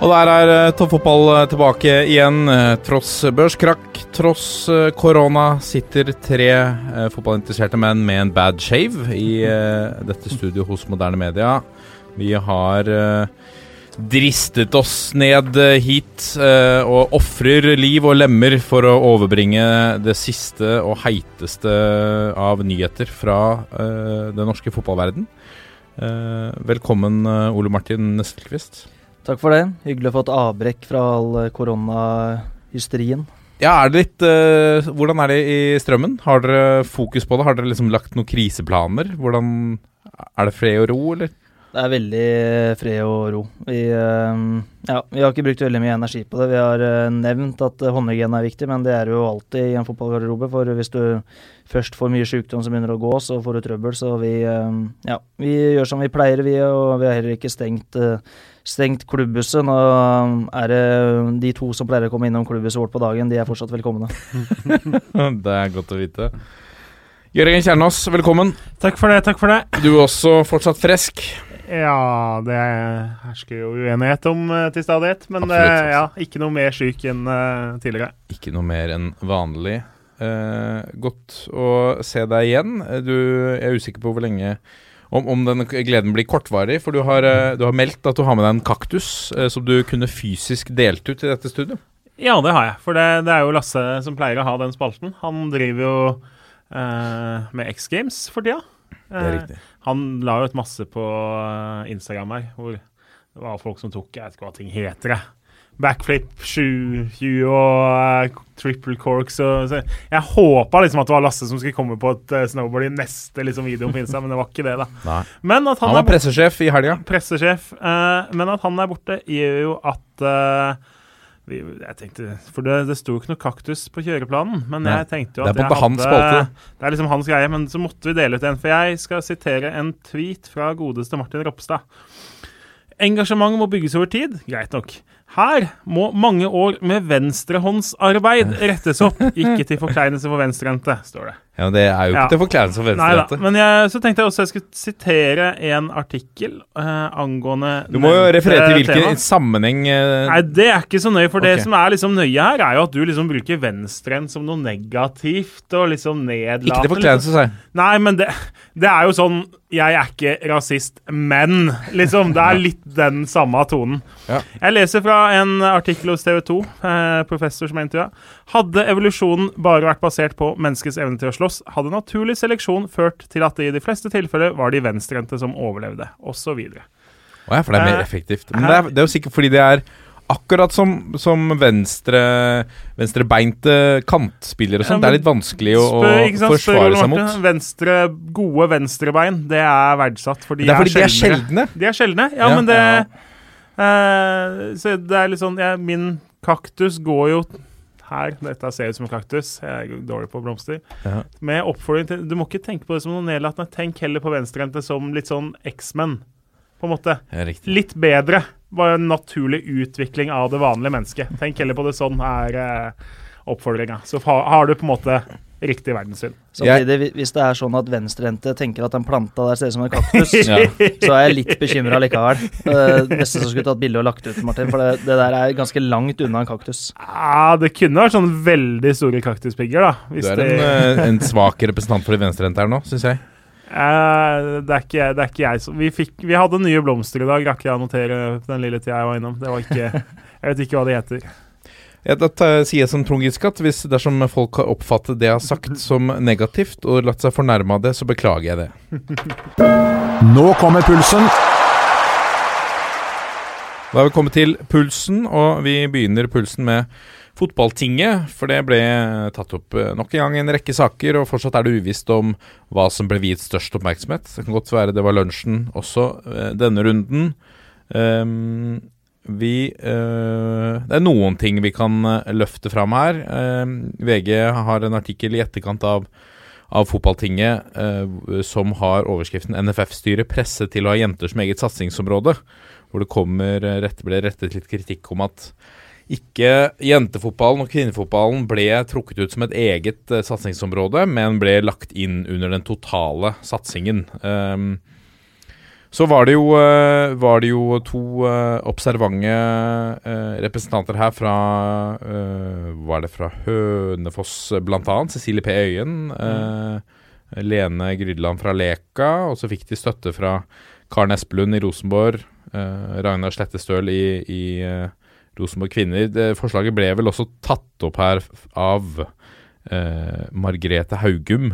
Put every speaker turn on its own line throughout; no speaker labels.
Og der er uh, toppfotball eh, tilbake igjen. Eh, tross børskrakk, tross eh, korona, sitter tre eh, fotballinteresserte menn med en bad shave i eh, dette studioet hos Moderne Media. Vi har eh, dristet oss ned eh, hit eh, og ofrer liv og lemmer for å overbringe det siste og heiteste av nyheter fra eh, den norske fotballverden. Eh, velkommen, eh, Ole Martin Nestelquist.
Takk for det. Hyggelig å få et avbrekk fra all eh, koronahysterien.
Ja, er det litt uh, Hvordan er det i strømmen? Har dere fokus på det? Har dere liksom lagt noen kriseplaner? Hvordan Er det fred og ro, eller?
Det er veldig eh, fred og ro. Vi, uh, ja, vi har ikke brukt veldig mye energi på det. Vi har uh, nevnt at håndhygiene er viktig, men det er jo alltid i en fotballgarderobe. For hvis du først får mye sykdom som begynner å gå, så får du trøbbel. Så vi, ja, vi gjør som vi pleier, vi. Og vi har heller ikke stengt, eh, stengt klubbhuset. Nå er det de to som pleier å komme innom klubbhuset vårt på dagen, de er fortsatt velkomne.
det er godt å vite. Jørgen Kjernås, velkommen.
Takk for det, takk for det.
Du er også fortsatt frisk.
Ja, det hersker jo uenighet om uh, til stadighet. Men
Absolutt,
eh, ja, ikke noe mer syk enn eh, tidligere.
Ikke noe mer enn vanlig. Eh, godt å se deg igjen. Eh, Du jeg er usikker på hvor lenge om, om den gleden blir kortvarig, for du har, eh, du har meldt at du har med deg en kaktus eh, som du kunne fysisk delt ut i dette studioet.
Ja, det har jeg. For det, det er jo Lasse som pleier å ha den spalten. Han driver jo eh, med X Games for tida.
Det er
Eh,
riktig.
Han la jo ut masse på eh, Instagram her, hvor det var folk som tok Jeg vet ikke hva ting heter, jeg. Backflip 720 og uh, triple corks og så. Jeg håpa liksom at det var Lasse som skulle komme på et uh, snowboard i neste liksom, Insta, men det var ikke det, da.
Nei.
Men at han,
Han var
er borte,
pressesjef i helga.
pressesjef, Uh, men at han er borte, gjør jo at vi, jeg tenkte, For det, det sto jo ikke noe kaktus på kjøreplanen, men
Nei,
jeg tenkte jo
det
at
er på
jeg
hans
hadde
spalte.
Det er liksom hans greie, men så måtte vi dele ut en. For jeg skal sitere en tweet fra godeste Martin Ropstad. Engasjement må bygges over tid. Greit nok. Her må mange år med venstrehåndsarbeid rettes opp, ikke til forkleinelse for venstrehendte, står det.
Ja, men Det er jo ikke
Ja.
til forkleinelse for venstrehendte.
Men jeg, så tenkte jeg også jeg skulle sitere en artikkel eh, angående
Du må jo referere til hvilken
tema.
sammenheng eh,
Nei, det er ikke så nøye, for det som er liksom nøye her, er jo at du liksom bruker venstrehendt som noe negativt og liksom nedlatende.
Ikke til forkleinelse, sa jeg.
Nei, men det, det er jo sånn Jeg er ikke rasist, men liksom. Det er litt den samme tonen.
Ja.
Jeg leser fra en artikkel hos TV 2, eh, professor som er intervjua. Hadde evolusjonen bare vært basert på menneskets evne til å slåss, hadde naturlig seleksjon ført til at det i de fleste tilfeller var de venstrehendte som overlevde, osv.
Å ja, for det er mer
Eh,
effektivt. Men det er, det er jo sikkert fordi det er akkurat som, som venstre venstrebeinte kantspillere og sånn.
Ja,
det er litt vanskelig å,
Spør-
forsvare seg mot.
Venstre, gode venstrebein, det er verdsatt. For de
Det er fordi de er sjeldne.
De er sjeldne, ja,
Ja.
men det uh, Så det er litt sånn ja, Min kaktus går jo her. Dette ser ut som en kaktus. Jeg er dårlig på blomster.
Ja.
Med oppfordring til Du må ikke tenke på det som noe nedlatende. Tenk heller på venstrehendte som litt sånn X-Men, på en måte.
Ja.
Litt bedre. Bare en naturlig utvikling av det vanlige mennesket. Tenk heller på det sånn, er eh, oppfordringa. Så har, har du på en måte riktig verdenssyn.
Samtidig, hvi- hvis det er sånn at venstrehendte tenker at den planta der ser ut som en kaktus,
Ja.
så er jeg litt bekymra likevel. Det beste som skulle tatt bilde og lagt ut, Martin. For det, det der er ganske langt unna en kaktus.
Ja, det kunne vært sånn veldig store kaktuspigger, da.
Du er en, eh, en svak representant for de venstrehendte her nå, syns jeg.
Eh, det, er ikke, det er ikke jeg som vi, fikk, vi hadde nye blomster i dag, rakk jeg å notere den lille tida jeg var innom. Det var ikke Jeg vet ikke hva de heter.
Ja, dette sier jeg som Trond Giske at hvis dersom folk har oppfattet det jeg har sagt som negativt, og latt seg fornærme av det, så beklager jeg det.
Nå kommer pulsen.
Da har vi kommet til pulsen, og vi begynner pulsen med fotballtinget, for det ble tatt opp eh, nok en gang en rekke saker, og fortsatt er det uvisst om hva som ble viet størst oppmerksomhet. Det kan godt være det var lunsjen også eh, denne runden. Um, vi uh, Det er noen ting vi kan løfte fram her. Um, VG har en artikkel i etterkant av, av Fotballtinget eh, som har overskriften 'NFF-styret presset til å ha jenter som eget satsingsområde'. Hvor det kommer rett, ble rettet litt kritikk om at ikke jentefotballen og kvinnefotballen ble trukket ut som et eget uh, satsingsområde, men ble lagt inn under den totale satsingen. Um, så var det jo, uh, var det jo to uh, observante representanter her fra Var det fra Hønefoss bl.a.? Cecilie P. Øyen. Lene Grydland fra Leka. Og så fikk de støtte fra Karen Espelund i Rosenborg. Ragnar Slettestøl i, i Rosenborg Kvinner. Det, forslaget ble vel også tatt opp her av Margrethe Haugum.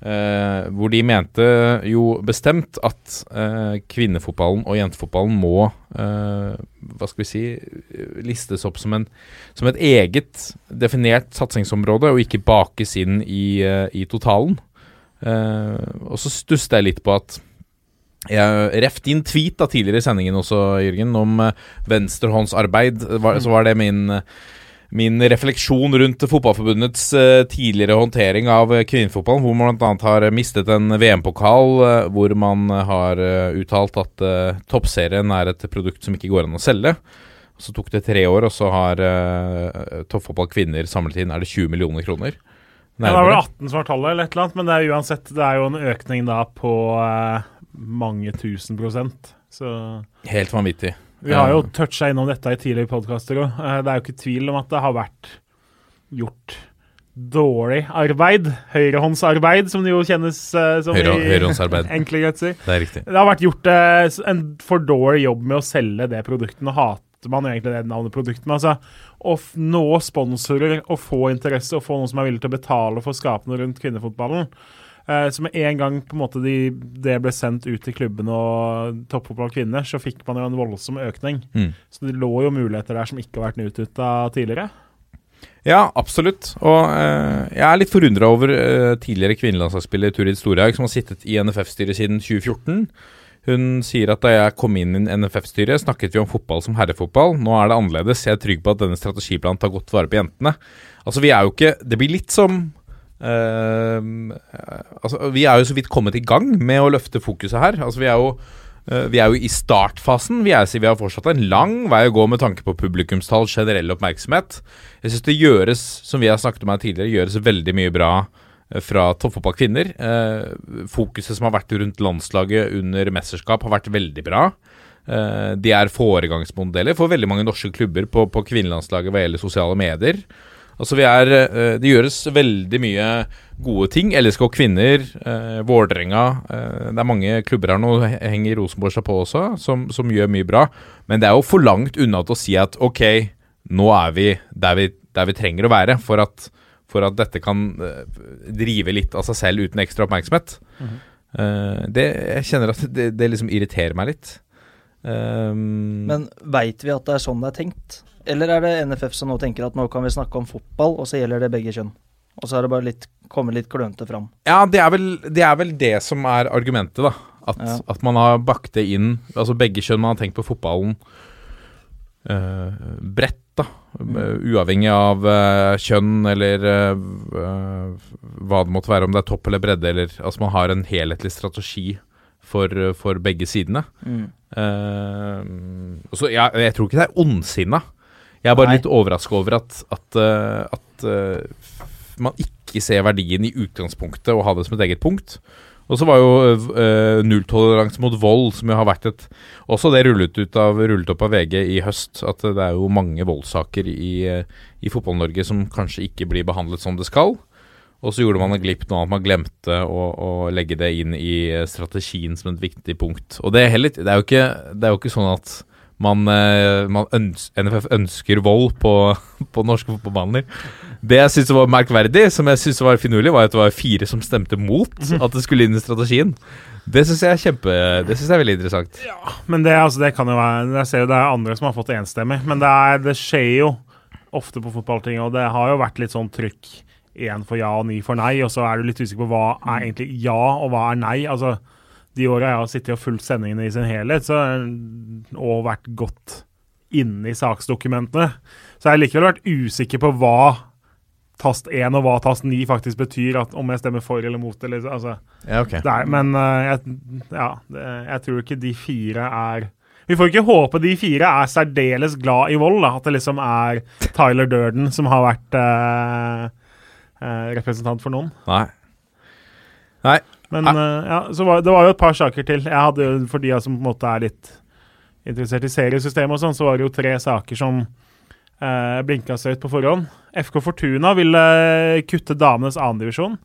Eh, hvor de mente jo bestemt at eh, kvinnefotballen og jentefotballen må eh, hva skal vi si listes opp som, en, som et eget definert satsingsområde, og ikke bakes inn i, i totalen. og så stusset jeg litt på at jeg Ref din tweet da tidligere i sendingen også, Jørgen, om venstrehåndsarbeid. Var, så var det min min refleksjon rundt Fotballforbundets uh, tidligere håndtering av uh, kvinnefotballen, hvor man bl.a. har mistet en VM-pokal, uh, hvor man har uttalt at toppserien er et produkt som ikke går an å selge. Så tok det tre år, og så har toppfotball kvinner samlet inn er det 20 millioner kroner.
Ja, det var vel 18 som var tallet, eller et eller annet, men det er uansett det er jo en økning da på mange tusen prosent. Så
Helt vanvittig.
Vi har jo toucha innom dette i tidligere podkaster òg. Eh, det er jo ikke tvil om at det har vært gjort dårlig arbeid. Høyrehåndsarbeid, som det jo kjennes uh, som
Høyre, Høyrehåndsarbeid.
enkle kretser.
Det er riktig.
Det har vært gjort uh, en for dårlig jobb med å selge det produktet. Nå hater man jo egentlig det navnet produktet, men altså å nå sponsorer og få interesse og få noen som er villig til å betale for skapene skape rundt kvinnefotballen, så med en gang på en måte de, det ble sendt ut til klubbene og toppfotball kvinner, så fikk man jo en voldsom økning. Mm. Så det lå jo muligheter der som ikke har vært utnytta tidligere.
Ja, absolutt. Og uh, jeg er litt forundra over uh, tidligere kvinnelandslagsspiller Turid Storhaug, som har sittet i NFF-styret siden 2014. Hun sier at da jeg kom inn i NFF-styret, snakket vi om fotball som herrefotball. Nå er det annerledes. Jeg er trygg på at denne strategiplanen tar godt vare på jentene. Altså, vi er jo ikke Det blir litt som altså, vi er jo så vidt kommet i gang med å løfte fokuset her. Altså, vi er jo uh, vi er jo i startfasen. Vi, er, vi har fortsatt en lang vei å gå med tanke på publikumstall, generell oppmerksomhet. Jeg syns det gjøres, som vi har snakket om her tidligere, gjøres veldig mye bra uh, fra toppfotball kvinner. fokuset som har vært rundt landslaget under mesterskap, har vært veldig bra. de er foregangsmodeller for veldig mange norske klubber på, på kvinnelandslaget hva gjelder sosiale medier. Altså vi er uh, Det gjøres veldig mye gode ting. LSK Kvinner, uh, Vålerenga uh, Det er mange klubber her nå, henger Rosenborg seg på også, som, som, gjør mye bra. Men det er jo for langt unna til å si at ok, nå er vi der vi, der vi trenger å være for at, for at dette kan drive litt av seg selv uten ekstra oppmerksomhet. Mm -hmm. det, jeg kjenner at det, det liksom irriterer meg litt.
Um, Men veit vi at det er sånn det er tenkt? Eller er det NFF som nå tenker at nå kan vi snakke om fotball, og så gjelder det begge kjønn? Og så er det bare litt, kommet litt klønete fram.
Ja, det er, vel, det er vel det som er argumentet, da. At, ja. at, man har bakt det inn Altså begge kjønn. Man har tenkt på fotballen uh, bredt, da. Mm. uavhengig av uh, kjønn eller uh, hva det måtte være, om det er topp eller bredde, eller Altså man har en helhetlig strategi for, for begge sidene. Mm. så jeg, jeg tror ikke det er ondsinna. Jeg er bare Nei. litt overraska over at, at, uh, at uh, man ikke ser verdien i utgangspunktet og har det som et eget punkt. Og så var jo uh, nulltoleranse mot vold, som jo har vært et Også det rullet, ut av, rullet opp av VG i høst, at det er jo mange voldssaker i, i Fotball-Norge som kanskje ikke blir behandlet som det skal. Og så gjorde man en glipp nå at man glemte å, å, legge det inn i strategien som et viktig punkt. Og det er, heller, det er, jo, ikke, det er jo ikke sånn at man, eh, man øns NFF ønsker vold på, på norske fotballbaner. Det jeg syns var merkverdig, som jeg synes var finurlig, var at det var fire som stemte mot mhm. at det skulle inn i strategien. Det syns jeg er kjempe Det synes jeg er veldig interessant.
Ja, men det, altså, det kan jo være Jeg ser jo det er andre som har fått enstemmig, men det, er, det skjer jo ofte på fotballting, og det har jo vært litt sånn trykk én for ja og ni for nei, og så er du litt usikker på hva er egentlig ja, og hva er nei. Altså, de åra jeg har sittet og fulgt sendingene i sin helhet, så, og vært godt inne i saksdokumentene, så jeg har likevel vært usikker på hva tast 1 og hva tast 9 faktisk betyr, at, om jeg stemmer for eller mot. Eller, altså,
Ja, okay.
det er, men eh, jeg, ja, jeg tror ikke de fire er Vi får ikke håpe de fire er særdeles glad i vold. Da, at det liksom er Tyler Durden som har vært eh, eh, representant for noen.
Nei. Nei.
Men eh, ja, så var, det var jo et par saker til. Jeg hadde For de som på en måte er litt interessert i seriesystemet og sånn, så var det jo tre saker som eh, blinka seg ut på forhånd. FK Fortuna ville kutte damenes annendivisjon.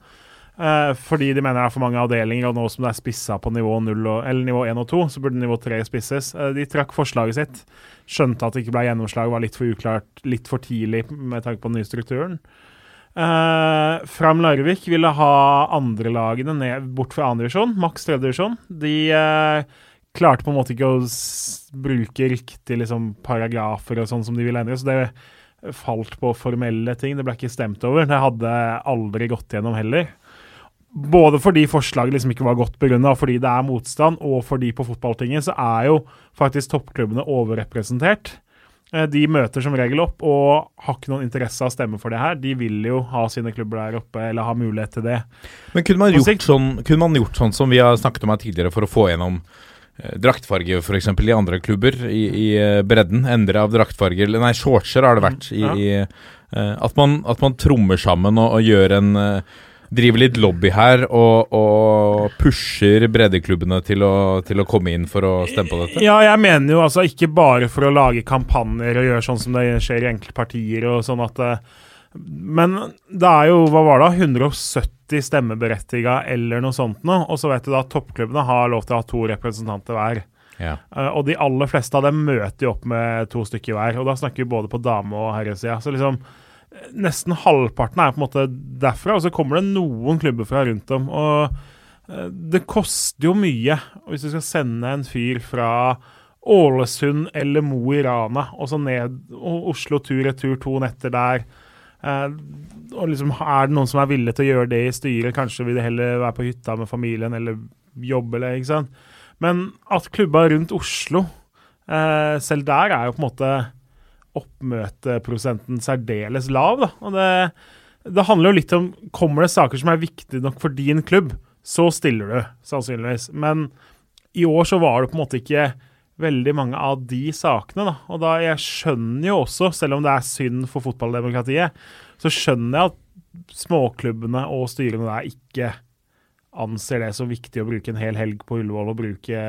Uh, fordi de mener det er for mange avdelinger, og nå som det er spissa på nivå 0 og, eller nivå 1 og 2, så burde nivå 3 spisses. Eh, de trakk forslaget sitt. Skjønte at det ikke ble gjennomslag, var litt for uklart, litt for tidlig med tanke på den nye strukturen. Uh, Fram Larvik ville ha andrelagene ned, bort fra andredivisjon, maks tredjedivisjon. De uh, klarte på en måte ikke å bruke riktig liksom, paragrafer og sånn som de ville endre, så det falt på formelle ting. Det ble ikke stemt over. Det hadde aldri gått gjennom heller. Både fordi forslaget liksom ikke var godt begrunna, fordi det er motstand, og fordi på fotballtinget så er jo faktisk toppklubbene overrepresentert. Eh, De møter som regel opp og har ikke noen interesse av å stemme for det her. De vil jo ha sine klubber der oppe, eller ha mulighet til det.
Men kunne man, gjort sånn, kunne man gjort sånn som vi har snakket om her tidligere, for å få gjennom eh, draktfarge f.eks. i andre klubber, i, i eh, bredden? Endre av draktfarger nei, shortser har det vært. I,
Ja.
i, eh, at, man, at man trommer sammen og, og gjør en eh, Driver litt lobby her og, og pusher breddeklubbene til å, til å komme inn for å stemme på dette?
Ja, jeg mener jo altså ikke bare for å lage kampanjer og gjøre sånn som det skjer i enkelte partier og sånn at eh, Men det er jo, hva var det, 170 stemmeberettiga eller noe sånt nå, og så vet du da at toppklubbene har lov til å ha to representanter hver.
Ja.
Eh, og de aller fleste av dem møter jo opp med to stykker hver, og da snakker vi både på dame- og herresida. Så liksom nesten halvparten er på en måte derfra, og så kommer det noen klubber fra rundt om. Og eh, det koster jo mye hvis du skal sende en fyr fra Ålesund eller Mo i Rana, og så ned og Oslo tur-retur to netter der. Eh, og liksom, Er det noen som er villig til å gjøre det i styret? Kanskje vil de heller være på hytta med familien eller jobbe, eller ikke sant. Men at klubba rundt Oslo, eh, selv der er jo på en måte oppmøteprosenten særdeles lav. Da. Og det, det handler jo litt om Kommer det saker som er viktige nok for din klubb, så stiller du, sannsynligvis. Men i år så var det på en måte ikke veldig mange av de sakene. Da. Og da jeg skjønner jo også, selv om det er synd for fotballdemokratiet, så skjønner jeg at småklubbene og styrene der ikke anser det som viktig å bruke en hel helg på Ullevål og bruke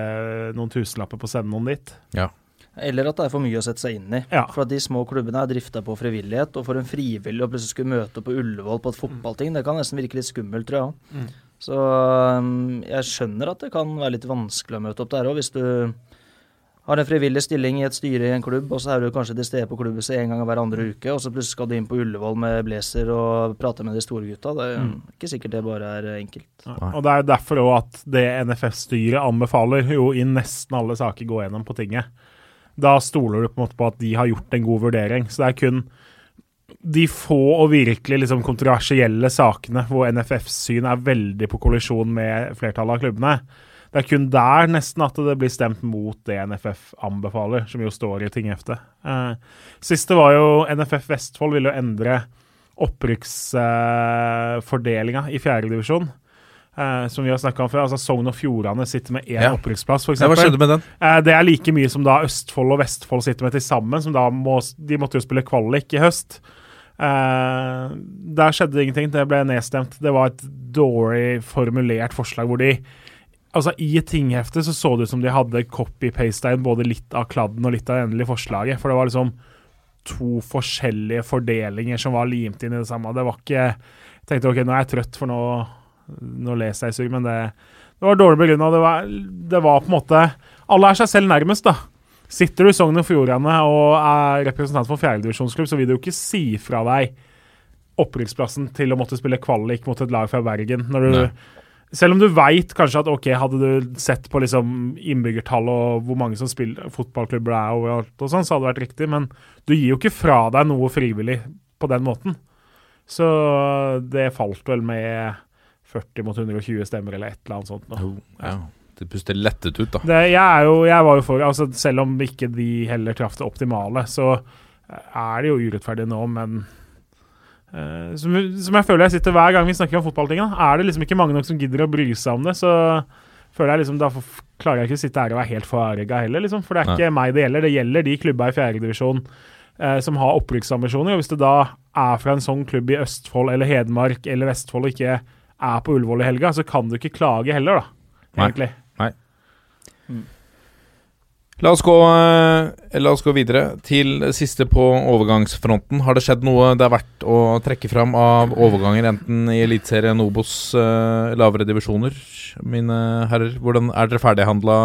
noen tusenlapper på å sende noen dit.
Eller at det er for mye å sette seg inn i.
Ja.
For at de små klubbene er drifta på frivillighet, og for en frivillig å plutselig skulle møte på Ullevål på et fotballting, det kan nesten virke litt skummelt, tror jeg.
Mm.
Så um, jeg skjønner at det kan være litt vanskelig å møte opp der òg, hvis du har en frivillig stilling i et styre i en klubb, og så er du kanskje til stede på klubbhuset en gang hver andre uke, og så plutselig skal du inn på Ullevål med blazer og prate med de store gutta. Det er
Mm.
ikke sikkert det bare er enkelt.
Ja. Og det er derfor òg at det NFF-styret anbefaler, jo i nesten alle saker gå gjennom på tinget. Da stoler du på en måte på at de har gjort en god vurdering. Så det er kun de få og virkelig liksom kontroversielle sakene hvor NFFs syn er veldig på kollisjon med flertallet av klubbene. Det er kun der nesten at det blir stemt mot det NFF anbefaler, som jo står i tingheftet. Eh, siste var jo NFF Vestfold ville jo endre opprykksfordelinga i fjerdedivisjon. Uh, som vi har snakka om før. altså Sogn og Fjordane sitter med én
Ja.
opprykksplass, f.eks.
Ja, hva skjedde med den?
Uh, det er like mye som da Østfold og Vestfold sitter med til sammen. Som da må, de måtte jo spille kvalik i høst. Uh, der skjedde det ingenting. Det ble nedstemt. Det var et dårlig formulert forslag hvor de Altså I tingheftet så så det ut som de hadde copy-pasta inn både litt av kladden og litt av det endelige forslaget. For det var liksom to forskjellige fordelinger som var limt inn i det samme. Det var ikke Jeg tenkte ok, nå er jeg trøtt, for nå, nå leser jeg i men det, det var dårlig begrunna. Det, det var på en måte Alle er seg selv nærmest, da. Sitter du i Sogn og Fjordane og er representant for fjerdedivisjonsklubb, så vil du jo ikke si fra deg opprykksplassen til å måtte spille kvalik mot et lag fra Bergen. Når du,
Nei.
Selv om du veit kanskje at ok, hadde du sett på liksom innbyggertall og hvor mange som spiller fotballklubber det er overalt, og sånn, så hadde det vært riktig, men du gir jo ikke fra deg noe frivillig på den måten. Så det falt vel med 40 mot 120 stemmer eller et eller annet sånt. nå.
Ja, det puster lettet ut, da.
Det, jeg, jo, jeg var jo for altså Selv om ikke de heller traff det optimale, så er det jo urettferdig nå, men uh, som, som jeg føler jeg sitter hver gang vi snakker om fotballting, er det liksom ikke mange nok som gidder å bry seg om det, så føler jeg liksom Da klarer jeg ikke å sitte her og være helt forarga heller, liksom. For det er
Nei.
ikke meg det gjelder. Det gjelder de klubba i fjerdedivisjon eh, som har opprykksambisjoner. Og hvis det da er fra en sånn klubb i Østfold eller Hedmark eller Vestfold og ikke er på Ullevål i helga, så kan du ikke klage heller, da.
Nei.
Egentlig.
La oss, gå, eh, la oss gå videre til siste på overgangsfronten. Har det skjedd noe det er verdt å trekke fram av overganger, enten i Eliteserien, Obos, eh, lavere divisjoner? Mine herrer, hvordan er dere ferdighandla,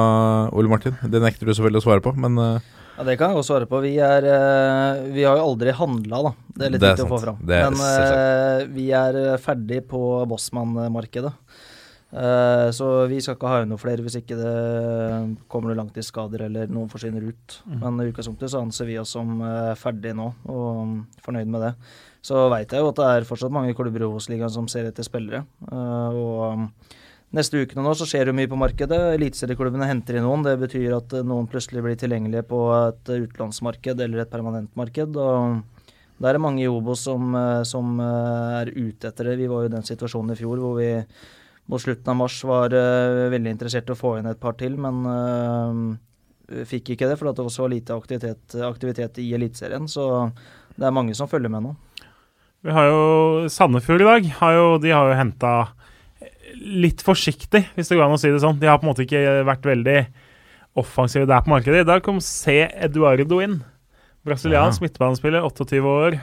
Ole Martin? Det nekter du selvfølgelig å svare på, men eh,
Ja, Det kan jeg også svare på. Vi, er, eh, vi har jo aldri handla, da. Det er litt viktig å få fram.
Det er
Men uh, vi er eh, ferdig på Bossmann-markedet. Uh, så vi skal ikke ha inn noe flere hvis ikke det kommer noen langtidsskader eller noen forsvinner ut. Men i utgangspunktet så anser vi oss som uh, ferdig nå, og mm, fornøyd med det. Så veit jeg jo at det er fortsatt mange klubber i Obos-ligaen som ser etter spillere. Uh, og mm, Neste ukene nå så skjer det mye på markedet. Eliteserieklubbene henter inn noen. Det betyr at eh, noen plutselig blir tilgjengelige på et eh, utenlandsmarked eller et permanentmarked. og Da er det mange i Obos som, eh, som er ute etter det. Vi var jo i den situasjonen i fjor hvor vi mot slutten av mars var uh, veldig interessert i å få inn et par til, men uh, fikk ikke det fordi det også var lite aktivitet, aktivitet i Eliteserien. Så det er mange som følger med nå.
Vi har jo Sandefjord i dag. Har jo, de har jo henta litt forsiktig, hvis det går an å si det sånn. De har på en måte ikke vært veldig offensive der på markedet. I dag kom C. Eduardo inn. Brasiliansk midtbanespiller, 28 år.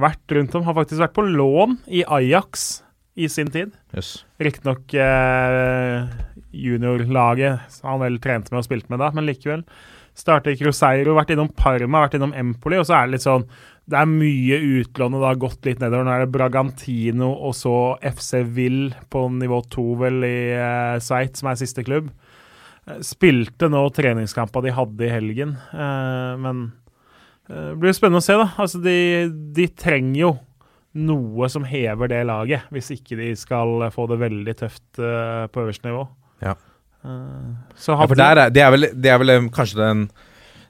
Vært rundt om. Har faktisk vært på lån i Ajax i sin tid.
Yes.
Riktignok eh, juniorlaget han vel trente med og spilte med da, men likevel. Startet i Cruzeiro, vært innom Parma, vært innom Empoli, og så er det litt sånn Det er mye utlån, og det har gått litt nedover. Nå er det Bragantino og så FC Will på nivå to, vel, i eh, Sveits, som er siste klubb. Eh, Spilte nå treningskampa de hadde i helgen, eh, men eh, det blir spennende å se, da. Altså, de, de trenger jo noe som hever det laget, hvis ikke de skal få det veldig tøft eh, på øverste nivå.
Ja.
Så
Ja, for er, det, er vel, det er vel kanskje den,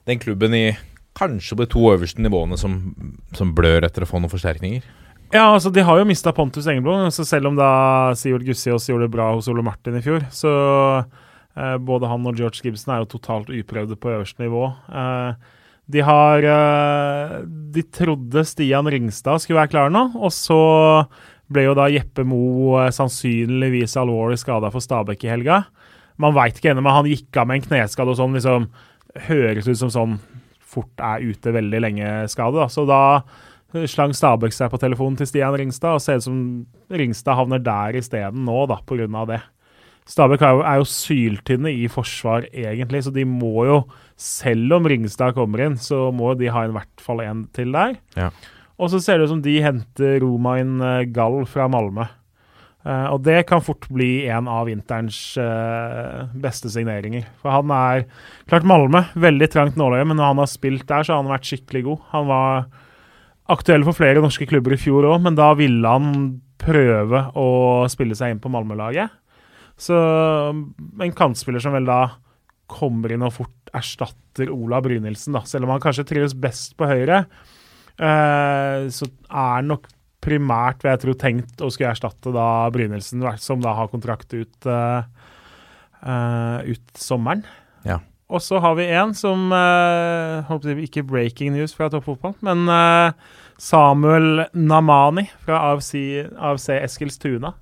den klubben i Kanskje på de to øverste nivåene som, som blør etter å få noen forsterkninger.
Ja, altså de har jo mista Pontus Engeblom, så selv om da Sivert Gussiås gjorde det bra hos Ole Martin i fjor, så eh, både han og George Gibson er jo totalt uprøvde på øverste nivå. Eh, de har eh, De trodde Stian Ringstad skulle være klar nå, og så ble jo da Jeppe Mo eh, sannsynligvis alvorlig skada for Stabæk i helga. Man veit ikke ennå, men han gikk av med en kneskade og sånn, liksom høres ut som sånn fort er ute veldig lenge-skade. da. Så da slang Stabæk seg på telefonen til Stian Ringstad, og ser ut som Ringstad havner der isteden nå, da, pga. det. Stabæk er jo, er jo syltynne i forsvar, egentlig, så de må jo, selv om Ringstad kommer inn, så må de ha i hvert fall en til der.
Ja.
Og så ser det ut som de henter Romain inn Gall fra Malmö. Eh, og det kan fort bli en av vinterens uh, beste signeringer. For han er Klart Malmö, veldig trangt nåløye, men når han har spilt der, så har han vært skikkelig god. Han var aktuell for flere norske klubber i fjor òg, men da ville han prøve å spille seg inn på Malmö-laget. Så en kantspiller som vel da kommer inn og fort erstatter Ola Brynildsen, da. Selv om han kanskje trives best på høyre, uh, så er han nok primært vil jeg tro tenkt å skulle erstatte da Brynildsen, som da har kontrakt ut, uh, eh, ut sommeren.
Ja.
Og så har vi en som uh, håper jeg, Ikke breaking news fra toppfotball, men uh, Samuel Namani fra AFC, AFC Eskilstuna.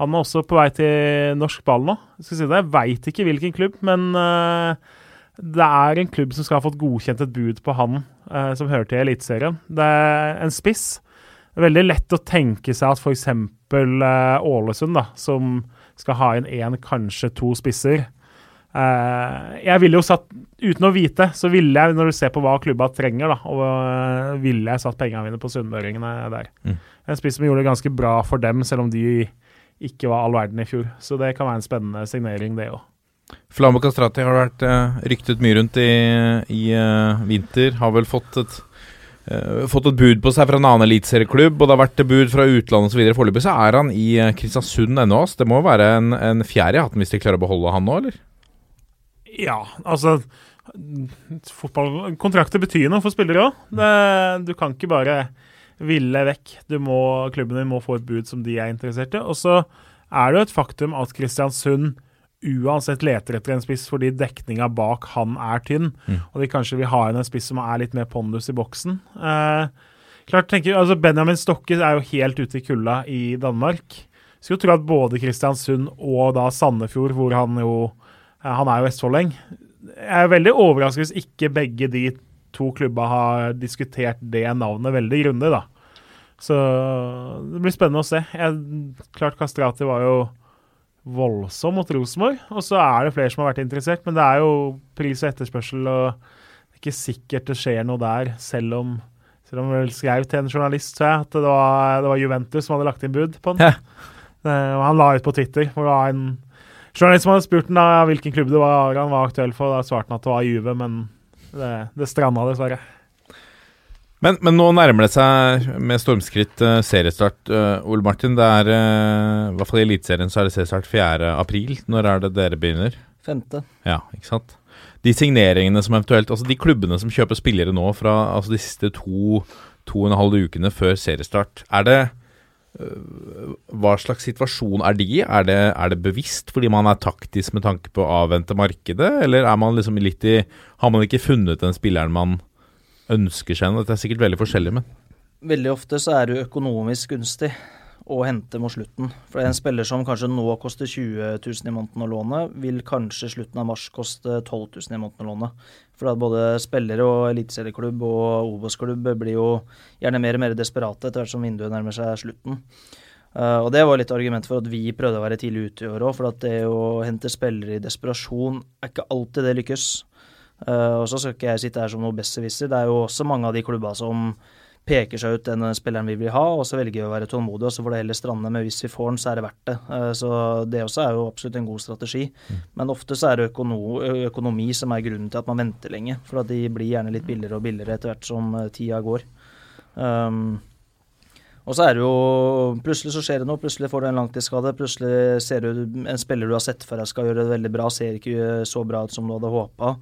Han er også på vei til norsk ball nå. Jeg, si det, jeg veit ikke hvilken klubb, men eh, det er en klubb som skal ha fått godkjent et bud på han eh, som hører til Eliteserien. Det er en spiss. Det er veldig lett å tenke seg at f.eks. Uh, Ålesund, da, som skal ha inn én, kanskje to spisser eh, Jeg ville jo satt Uten å vite, så ville jeg, når du ser på hva klubba trenger, da, og eh, ville jeg satt pengene mine på sunnmøringene der.
Mm.
En spiss som gjorde det ganske bra for dem, selv om de ikke var all verden i fjor. Så det kan være en spennende signering, det òg.
Flambo Kastrati har vært eh, ryktet mye rundt i, i uh, vinter. Har vel fått et, eh, fått et bud på seg fra en annen eliteserieklubb, og det har vært bud fra utlandet osv. Foreløpig så er han i eh, Kristiansund ennå. Det må jo være en, en fjerde i hatten hvis de klarer å beholde han nå, eller?
Ja, altså Fotballkontrakter betyr noe for spillere òg. Du kan ikke bare ville vekk. Du må, klubben din må få et bud som de er interessert i. Og så er det jo et faktum at Kristiansund uansett leter etter en spiss fordi dekninga bak han er tynn.
Mm.
Og de kanskje vil ha inn en spiss som er litt mer pondus i boksen. Eh, klart tenker, altså Benjamin Stokke er jo helt ute i kulda i Danmark. Skulle tro at både Kristiansund og da Sandefjord, hvor han jo eh, Han er jo vestfolding. Jeg er veldig overrasket hvis ikke begge de to klubba har diskutert det navnet veldig grundig, da. Så det blir spennende å se. Jeg, klart Kastrati var jo voldsom mot Rosenborg, og så er det flere som har vært interessert, men det er jo pris og etterspørsel, og det er ikke sikkert det skjer noe der, selv om selv om vel skrev til en journalist tror jeg, at det var, det var Juventus som hadde lagt inn bud på den. Det, og han la ut på Twitter, hvor det var en journalist som hadde spurt den da, hvilken klubb det var han var aktuell for. Da svarte han at det var Juve, men det, det stranda dessverre.
Men, men nå nærmer det seg med stormskritt uh, seriestart. Uh, Ole Martin, det er uh, i hvert fall i Eliteserien så er det seriestart 4. april. Når er det dere begynner?
Femte.
Ja, ikke sant. De signeringene som eventuelt Altså de klubbene som kjøper spillere nå fra altså de siste to, to og en halv ukene før seriestart, er det Hva slags situasjon er de i? Er er det bevisst fordi man er taktisk med tanke på å avvente markedet, eller er man liksom litt i Har man ikke funnet den spilleren man ønsker seg? noe? Dette er sikkert veldig forskjellig, men
Veldig ofte så er det økonomisk gunstig å hente mot slutten. For en spiller som kanskje nå koster 20 000 i måneden å låne, vil kanskje slutten av mars koste 12 000 i måneden å låne. For at både spillere og eliteserieklubb og Obos-klubb blir jo gjerne mer og mer desperate etter hvert som vinduet nærmer seg slutten. Uh, og Det var litt argument for at vi prøvde å være tidlig ute i år òg. For at det å hente spillere i desperasjon er ikke alltid det lykkes. Uh, og så skal ikke jeg sitte her som noe besserwisser. Det er jo også mange av de klubba som peker seg ut den spilleren vi vil ha, og så velger vi å være tålmodige, og så får det heller strande. Men hvis vi får den, så er det verdt det. Uh, så det også er jo absolutt en god strategi. Men ofte så er det økono økonomi som er grunnen til at man venter lenge. For at de blir gjerne litt billigere og billigere etter hvert som uh, tida går. Um, og så er det jo Plutselig så skjer det noe. Plutselig får du en langtidsskade. Plutselig ser du en spiller du har sett for deg skal gjøre det veldig bra, ser ikke så bra ut som du hadde håpa.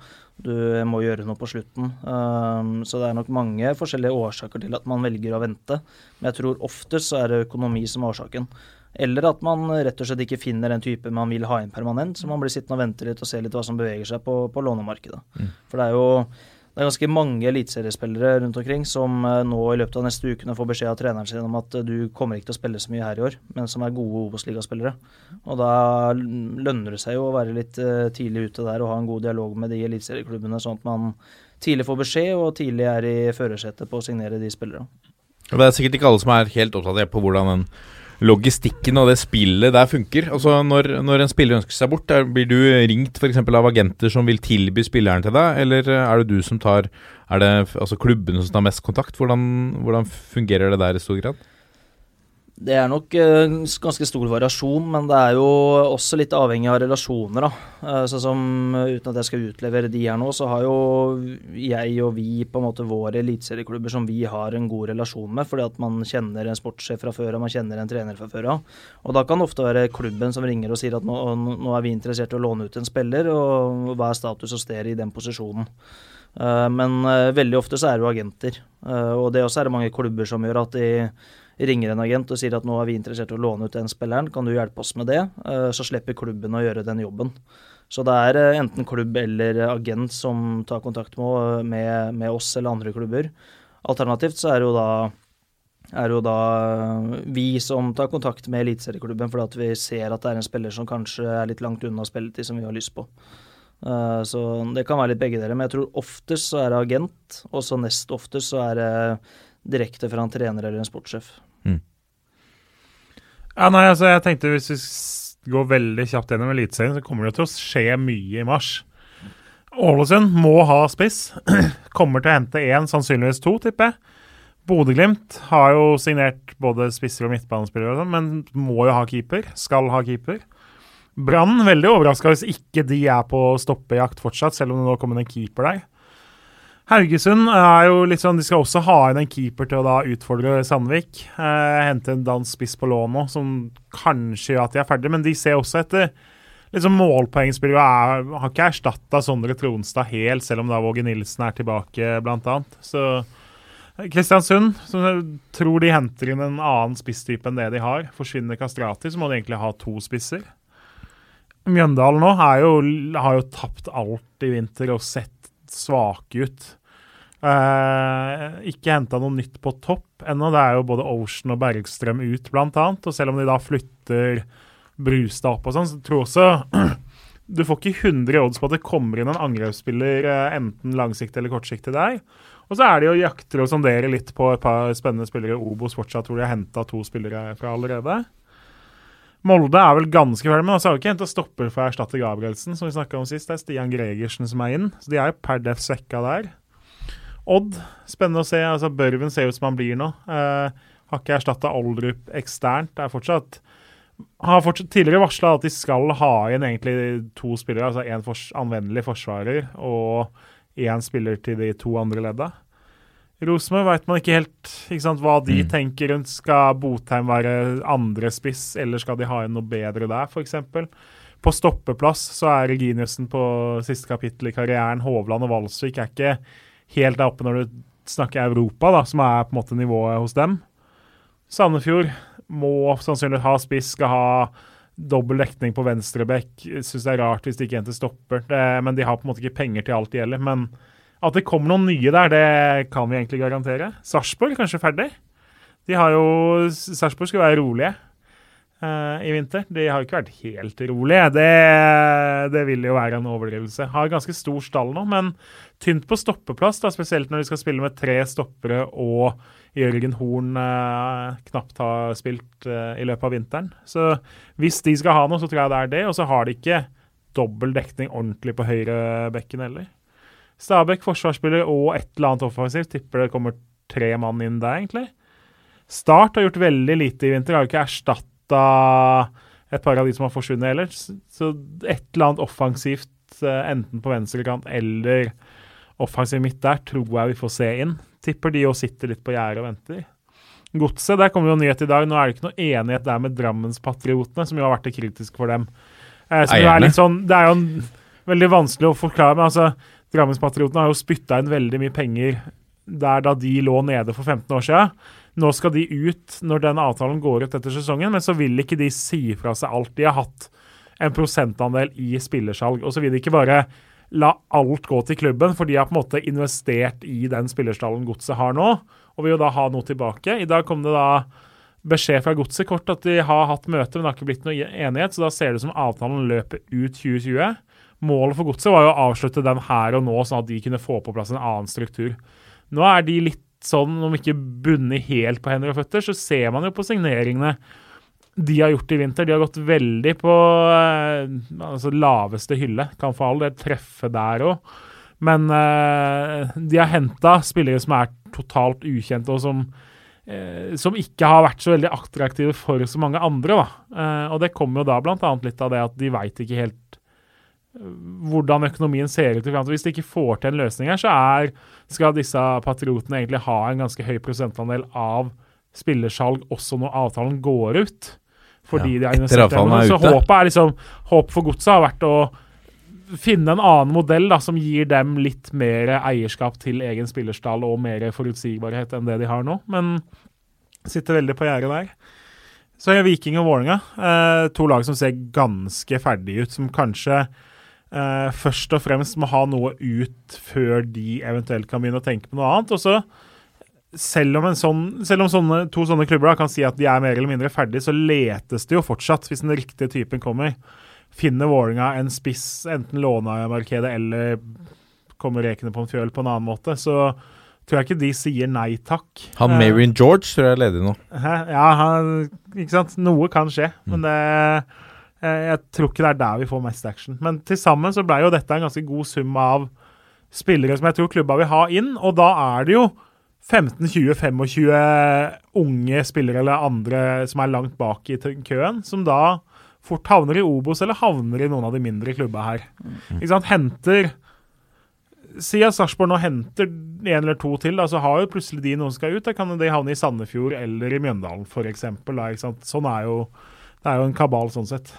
Du må gjøre noe på slutten. Um, så det er nok mange forskjellige årsaker til at man velger å vente. Men jeg tror oftest så er det økonomi som er årsaken. Eller at man rett og slett ikke finner den type man vil ha inn permanent, så man blir sittende og vente litt og se litt hva som beveger seg på, på lånemarkedet. For det er jo det er ganske mange eliteseriespillere rundt omkring som eh, nå i løpet av neste ukene får beskjed av treneren sin om at eh, du kommer ikke til å spille så mye her i år, men som er gode Obos-ligaspillere. Og da lønner det seg jo å være litt eh, tidlig ute der og ha en god dialog med de eliteserieklubbene, sånn at man tidlig får beskjed og tidlig er i førersetet på å signere de spillerne.
Det er sikkert ikke alle som er helt oppdatert på hvordan den logistikken og det spillet der funker. Altså Når, når en spiller ønsker seg bort, blir du ringt f.eks. av agenter som vil tilby spilleren til deg, eller er det du som tar Er det altså klubbene som tar mest kontakt? Hvordan, hvordan fungerer det der i stor grad?
Det er nok eh, ganske stor variasjon, men det er jo også litt avhengig av relasjoner. da. Sånn som, eh, Uten at jeg skal utlevere de her nå, så har jo jeg og vi på en måte våre eliteserieklubber som vi har en god relasjon med, fordi at man kjenner en sportssjef fra før og man kjenner en trener fra før av. Og da kan det ofte være klubben som ringer og sier at nå, nå er vi interessert i å låne ut en spiller, og hva er status og sted i den posisjonen. Men veldig ofte så er det jo agenter, og det også er det mange klubber som gjør at de ringer en agent og sier at nå er vi interessert i å låne ut den spilleren, kan du hjelpe oss med det? Eh, Så slipper klubben å gjøre den jobben. Så det er eh, enten klubb eller agent som tar kontakt med, med, oss eller andre klubber. Alternativt så er det jo da er jo da eh, vi som tar kontakt med eliteserieklubben fordi at vi ser at det er en spiller som kanskje er litt langt unna spilletid som vi har lyst på. Så det kan være litt begge deler, men jeg tror oftest så er det agent, og så nest oftest så er det direkte fra en trener eller en sportssjef.
Ja, nei, altså jeg tenkte Hvis vi går veldig kjapt gjennom Eliteserien, så kommer det til å skje mye i mars. Ålesund må ha spiss. Kommer til å hente én, sannsynligvis to, tipper jeg. Bodø-Glimt har jo signert både spisser og midtbanespillere, og sånt, men må jo ha keeper. Skal ha keeper. Brann veldig overraska hvis ikke de er på stoppejakt fortsatt, selv om det nå kommer en keeper der. Haugesund er jo litt sånn, de skal også ha inn en keeper til å da utfordre Sandvik. Eh, hente en dansk spiss på lån nå, som kanskje gjør at de er ferdige, men de ser også etter liksom målpoengspillere. er- Har ikke erstatta Sondre Tronstad helt, selv om da Våge Nilsen er tilbake, annet. Så Kristiansund, som tror de henter inn en annen spisstype enn det de har. Forsvinner Kastrati, så må de egentlig ha to spisser. Mjøndalen nå jo, har jo tapt alt i vinter og sett svake ut. Eh, ikke henta noe nytt på topp ennå. Det er jo både Ocean og Bergstrøm ut, annet. Og selv om de da flytter Brustad opp og sånn, så tror jeg også Du får ikke 100 odds på at det kommer inn en angrepsspiller eh, enten langsiktig eller kortsiktig der. Og så er det jo jakter og sonderer litt på et par spennende spillere. Obos fortsatt, hvor de har henta to spillere fra allerede. Molde er vel ganske ferdig, men også har vi ikke henta stopper for å erstatte Gabrielsen, som vi snakka om sist. Det er Stian Gregersen som er inn, så de er jo per def svekka der. Odd, spennende å se. altså Børven ser ut som han blir nå. Eh, har ikke erstatta Oldrup eksternt. Det er fortsatt har fortsatt tidligere varsla at de skal ha inn egentlig to spillere, altså én fors anvendelig forsvarer og én spiller til de to andre ledda. Rosenborg veit man ikke helt ikke sant, hva de
Mm.
tenker rundt. Skal Botheim være andre spiss, eller skal de ha inn noe bedre der, f.eks.? På stoppeplass så er Reginiussen på siste kapittel i karrieren. Hovland og Valsvik er ikke helt der oppe når du snakker Europa, da, som er på en måte nivået hos dem. Sandefjord må sannsynligvis ha spiss, skal ha dobbel dekning på venstrebekk. Syns det er rart hvis de ikke henter stopper, det, men de har på en måte ikke penger til alt det gjelder. Men at det kommer noen nye der, det kan vi egentlig garantere. Sarpsborg kanskje ferdig. De har jo Sarpsborg skal være rolige eh, i vinter. De har jo ikke vært helt rolige. Det, det vil jo være en overdrivelse. Har ganske stor stall nå, men tynt på stoppeplass, da, spesielt når de skal spille med tre stoppere og Jørgen Horn eh, knapt har spilt eh, i løpet av vinteren. Så hvis de skal ha noe, så tror jeg det er det. Og så har de ikke dobbel dekning ordentlig på høyrebekken heller. Stabæk forsvarsspiller og et eller annet offensivt. Tipper det kommer tre mann inn der, egentlig. Start har gjort veldig lite i vinter. Har jo ikke erstatta et par av de som har forsvunnet heller. Så et eller annet offensivt, eh, enten på venstrekant eller offensiv midt der, tror jeg vi får se inn. Tipper de òg sitter litt på gjerdet og venter. Godset, der kommer jo nyhet i dag. Nå er det ikke noe enighet der med Drammenspatriotene, som jo har vært det kritiske for dem. Eh, det er sånn, det er jo en, veldig vanskelig å forklare, men altså Drammenspatriotene har jo spytta inn veldig mye penger der da de lå nede for 15 år siden. Nå skal de ut når den avtalen går ut etter sesongen, men så vil ikke de si fra seg alt. De har hatt en prosentandel i spillersalg, og så vil de ikke bare la alt gå til klubben, for de har på en måte investert i den spillerstallen Godset har nå, og vil jo da ha noe tilbake. I dag kom det da beskjed fra Godset kort at de har hatt møte, men det har ikke blitt noe enighet, så da ser det ut som avtalen løper ut 2020. Målet for Godset var jo å avslutte den her og nå, sånn at de kunne få på plass en annen struktur. Nå er de litt sånn, om ikke bundet helt på hender og føtter, så ser man jo på signeringene de har gjort i vinter. De har gått veldig på eh, altså laveste hylle. Kan for all del treffe der òg. Men eh, de har henta spillere som er totalt ukjente, og som, eh, som ikke har vært så veldig attraktive for så mange andre. Eh, og det kommer jo da bl.a. litt av det at de veit ikke helt eh, hvordan økonomien ser ut. Hvis de ikke får til en løsning her, så er, skal disse patriotene egentlig ha en ganske høy prosentandel av spillersalg også når avtalen går ut. Fordi
Ja,
de investert i
avtalen
dem.
ute.
Så håpet er liksom, Håpet for godset har vært å finne en annen modell da, som gir dem litt mer eierskap til egen spillerstall og mer forutsigbarhet enn det de har nå. Men sitter veldig på gjerdet der. Så er Viking og Vålerenga eh, to lag som ser ganske ferdige ut, som kanskje eh, først og fremst må ha noe ut før de eventuelt kan begynne å tenke på noe annet. Og så, selv om, en sånn, selv om sånne, to sånne klubber da, kan si at de er mer eller mindre ferdige, så letes det jo fortsatt, hvis den riktige typen kommer. Finner Vålerenga en spiss, enten låna i markedet eller kommer rekene på en fjøl på en annen måte, så tror jeg ikke de sier nei takk.
Han
Eh,
Marion George tror jeg er ledig nå.
Ja, han, ikke sant. Noe kan skje, men det eh, Jeg tror ikke det er der vi får mest action. Men til sammen så ble jo dette en ganske god sum av spillere som jeg tror klubba vil ha inn, og da er det jo 15-20-25 unge spillere eller andre som er langt bak i køen, som da fort havner i Obos eller havner i noen av de mindre klubba her. Ikke sant? Henter Si at Sarpsborg nå henter en eller to til, da, så har jo plutselig de noen som skal ut. Da kan de havne i Sandefjord eller i Mjøndalen f.eks. Sånn er jo Det er jo en kabal sånn sett.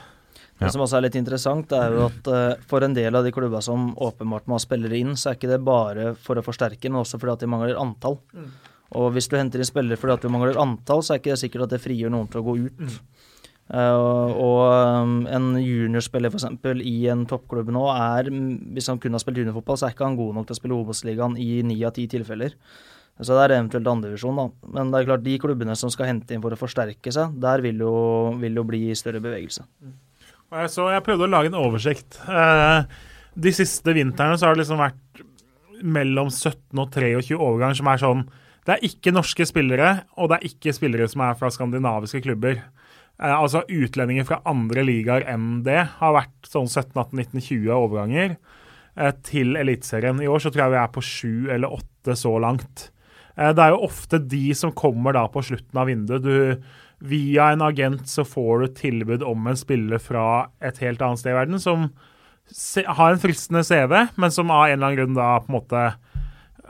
Ja.
Det som også er litt interessant, er jo at uh, for en del av de klubba som åpenbart må ha spillere inn, så er ikke det bare for å forsterke, men også fordi at de mangler antall. Og hvis du henter inn spillere fordi at du mangler antall, så er ikke det sikkert at det frigjør noen til å gå ut. Eh, og um, en juniorspiller f.eks. i en toppklubb nå er, mm, hvis han kun har spilt juniorfotball, så er ikke han god nok til å spille Obos-ligaen i ni av ti tilfeller. Så det er eventuelt andredivisjon, da. Men det er klart, de klubbene som skal hente inn for å forsterke seg, der vil jo, vil jo bli større bevegelse.
Jeg, så jeg prøvde å lage en oversikt. Eh, de siste vintrene så har det liksom vært mellom 17 og 23 overganger som er sånn Det er ikke norske spillere, og det er ikke spillere som er fra skandinaviske klubber. Eh, altså utlendinger fra andre ligaer enn det har vært sånn 17-18-19-20 overganger eh, til Eliteserien. I år så tror jeg vi er på sju eller åtte så langt. Det er jo ofte de som kommer da på slutten av vinduet. Du, via en agent så får du tilbud om en spiller fra et helt annet sted i verden som har en fristende CV, men som av en eller annen grunn da på en måte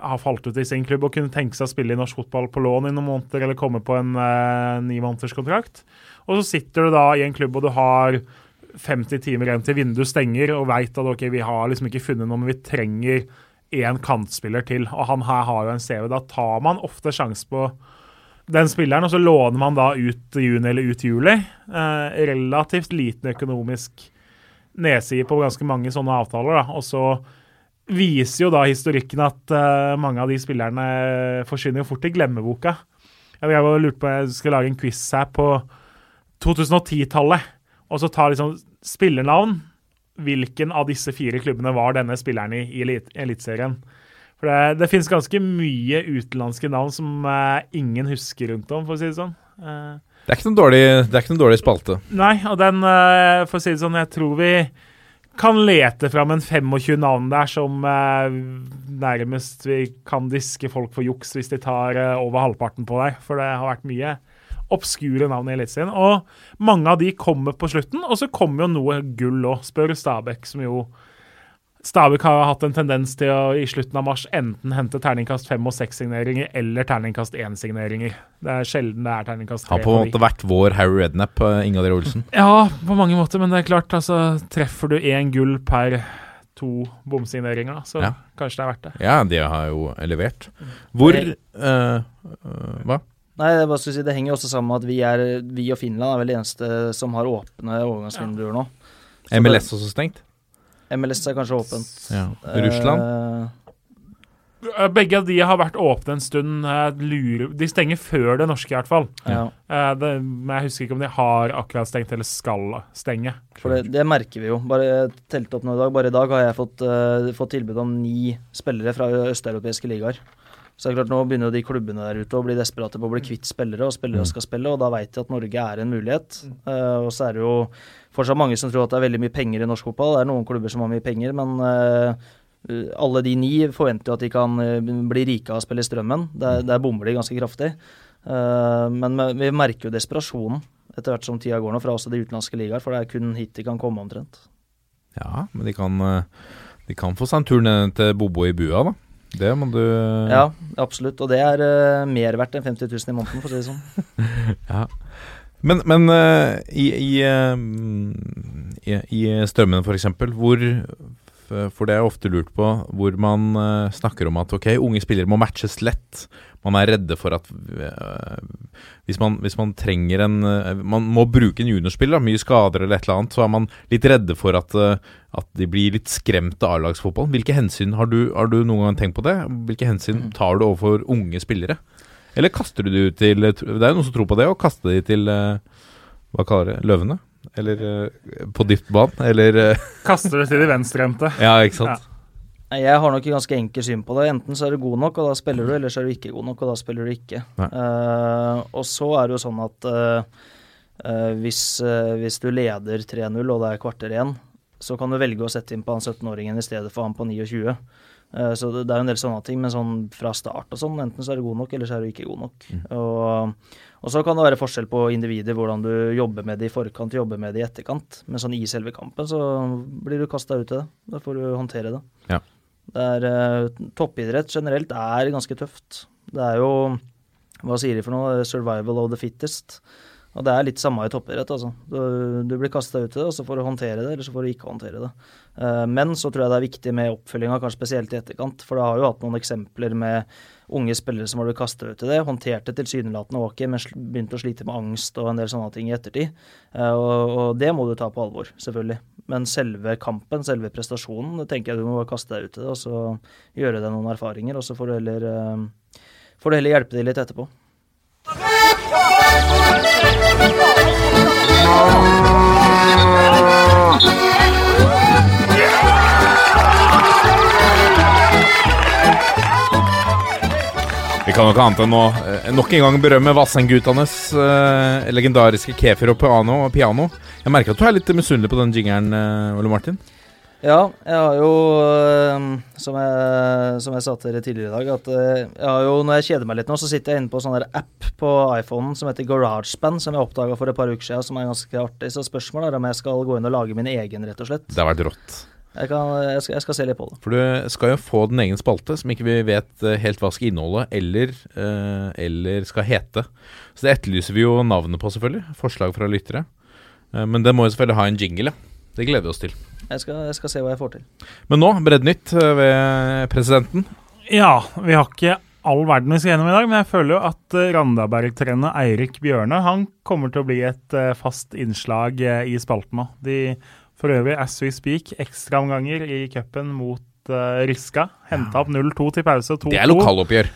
har falt ut i sin klubb og kunne tenke seg å spille i norsk fotball på lån i noen måneder eller komme på en eh, ni måneders kontrakt. Og så sitter du da i en klubb og du har 50 timer igjen til vinduet stenger og veit at ok, vi har liksom ikke funnet noe, men vi trenger én kantspiller til. Og han her har jo en CV. Da tar man ofte sjanse på den spilleren, og så låner man da ut juni eller ut juli. Eh, relativt liten økonomisk nedside på ganske mange sånne avtaler. Da. Og så viser jo da historikken at eh, mange av de spillerne forsvinner jo fort i glemmeboka. Jeg og lurte på jeg skal lage en quiz her på 2010-tallet, og så ta liksom spillernavn. Hvilken av disse fire klubbene var denne spilleren i i elit- Eliteserien? For det, det finnes ganske mye utenlandske navn som eh, ingen husker rundt om, for å si det sånn. Eh,
Det er dårlig, det er ikke noen dårlig spalte.
Nei, og den, eh, for å si det sånn, jeg tror vi kan lete fram en 25 navn der som eh, nærmest vi kan diske folk for juks hvis de tar eh, over halvparten på deg. For det har vært mye obskure navn i Eliteserien. Og mange av de kommer på slutten, og så kommer jo noe gull òg, spør Stabæk, som jo Stabæk har hatt en tendens til å i slutten av mars enten hente terningkast fem og seks signeringer eller terningkast én-signeringer. Det er sjelden det er terningkast tre.
Har på en måte vært vår Harry Rednap, uh, Ingalill Olsen.
Ja, på mange måter, men det er klart, altså Treffer du én gull per to bomsigneringer, så
Ja.
kanskje det er verdt det.
Ja, de har jo levert. Hvor
uh,
eh, eh, Hva?
Nei, jeg bare skulle si, Det henger også sammen med at vi, er, vi og Finland er vel de eneste som har åpne overgangsvinduer nå. Så
MLS også stengt?
MLS er kanskje åpent.
Ja. Russland?
Eh,
Begge av de har vært åpne en stund. Lurer, de stenger før det norske, i hvert fall.
ja.
Uh, Det, men jeg husker ikke om de har akkurat stengt eller skal stenge.
For det, det merker vi jo. Bare telte opp nå i dag. Bare i dag har jeg fått, uh, fått tilbud om ni spillere fra østeuropeiske ligaer. Så det er klart Nå begynner jo de klubbene der ute å bli desperate på å bli kvitt spillere, og spillere skal spille, og da veit de at Norge er en mulighet. Eh, og så er det jo fortsatt mange som tror at det er veldig mye penger i norsk fotball. Det er noen klubber som har mye penger, men uh, alle de ni forventer jo at de kan eh, bli rike av å spille Strømmen. Der, der bommer de ganske kraftig. Uh, men vi merker jo desperasjonen etter hvert som tida går nå, fra også de utenlandske ligaer, for det er kun hit de kan komme omtrent.
Ja, men de kan, de kan få seg en tur ned til Bobo i bua, da. Det må du
Ja, absolutt. Og det er uh, mer verdt enn 50 000 i måneden, for å si det sånn.
Ja. Men, men eh, i, i, eh, i, i strømmen, eksempel, hvor For det er ofte lurt på hvor man eh, snakker om at ok, unge spillere må matches lett. Man er redde for at hvis, man, hvis man trenger en Man må bruke en juniorspiller, da, mye skader eller et eller annet, så er man litt redde for at, at de blir litt skremt av A-lagsfotballen. Hvilke hensyn har du, har du noen gang tenkt på det? Hvilke hensyn tar du overfor unge spillere? Eller kaster du de ut til Det er jo noen som tror på det, å kaste de til eh, Hva kaller det? Løvene? Eller eh, på dypt vann? Eller eh,
Kaster det til de venstrehendte.
Ja, ikke sant?
Ja. Jeg har nok et ganske enkelt syn på det. Enten så er du god nok, og da spiller du, eller så er du ikke god nok, og da spiller du ikke. Eh, og så er det jo sånn at uh, eh, hvis, hvis du leder 3-0 og det er kvarter igjen, så kan du velge å sette inn på han 17-åringen i stedet for han på 29. Eh, Så det er en del sånne ting, men sånn fra start og sånn, enten så er du god nok, eller så er du ikke god nok. Og, og så kan det være forskjell på individer, hvordan du jobber med det i forkant, jobber med det i etterkant. Men sånn i selve kampen så blir du kasta ut i det. Da får du håndtere det.
Ja.
Det er, eh, toppidrett generelt er ganske tøft. Det er jo Hva sier de for noe? Survival of the fittest. Og det er litt samme i toppidrett, altså. Du, du blir kasta ut i det, og så får du håndtere det, eller så får du ikke håndtere det. Eh, men så tror jeg det er viktig med oppfølginga, kanskje spesielt i etterkant. For det har jo hatt noen eksempler med unge spillere som har blitt kasta ut i det. Håndterte tilsynelatende ok, men begynte å slite med angst og en del sånne ting i ettertid. Eh, og, og det må du ta på alvor, selvfølgelig. Men selve kampen, selve prestasjonen, det tenker jeg du må bare kaste deg ut i det, og så gjøre deg noen erfaringer, og så får du heller, eh, får du heller hjelpe dem litt etterpå.
Vi kan jo ikke annet enn å eh, nok en gang berømme Vassendgutanes eh, legendariske Kefir og piano. Jeg merker at du er litt misunnelig på den jingeren, eh, Ole Martin.
Ja, jeg har jo, øh, som jeg, som jeg sa til dere tidligere i dag, at øh, jeg har jo, når jeg kjeder meg litt nå, så sitter jeg inne på en sånn der app på iPhonen som heter GarageBand, som jeg oppdaga for et par uker siden, som er ganske artig. Så spørsmålet er om jeg skal gå inn og lage min egen, rett og slett.
Det har vært rått.
Jeg, kan, jeg, skal, jeg skal se litt på det.
For du skal jo få din egen spalte, som ikke vi vet eh, helt hva skal inneholde, eller, eh, eller skal hete. Så det etterlyser vi jo navnet på, selvfølgelig. Forslag fra lyttere. Eh, men det må jo selvfølgelig ha en jingle. Det gleder vi oss til.
Jeg skal, jeg skal se hva jeg får til.
Men nå, Breddnytt nytt ved presidenten.
Ja, vi har ikke all verden vi skal gjennom i dag, men jeg føler jo at uh, Randaberg-trener Eirik Bjørne han kommer til å bli et eh, fast innslag eh, i spalten nå. De for øvrig, as we speak, ekstraomganger i cupen mot Riska. Henta opp 0-2 til pause. 2-2.
Det er lokaloppgjør.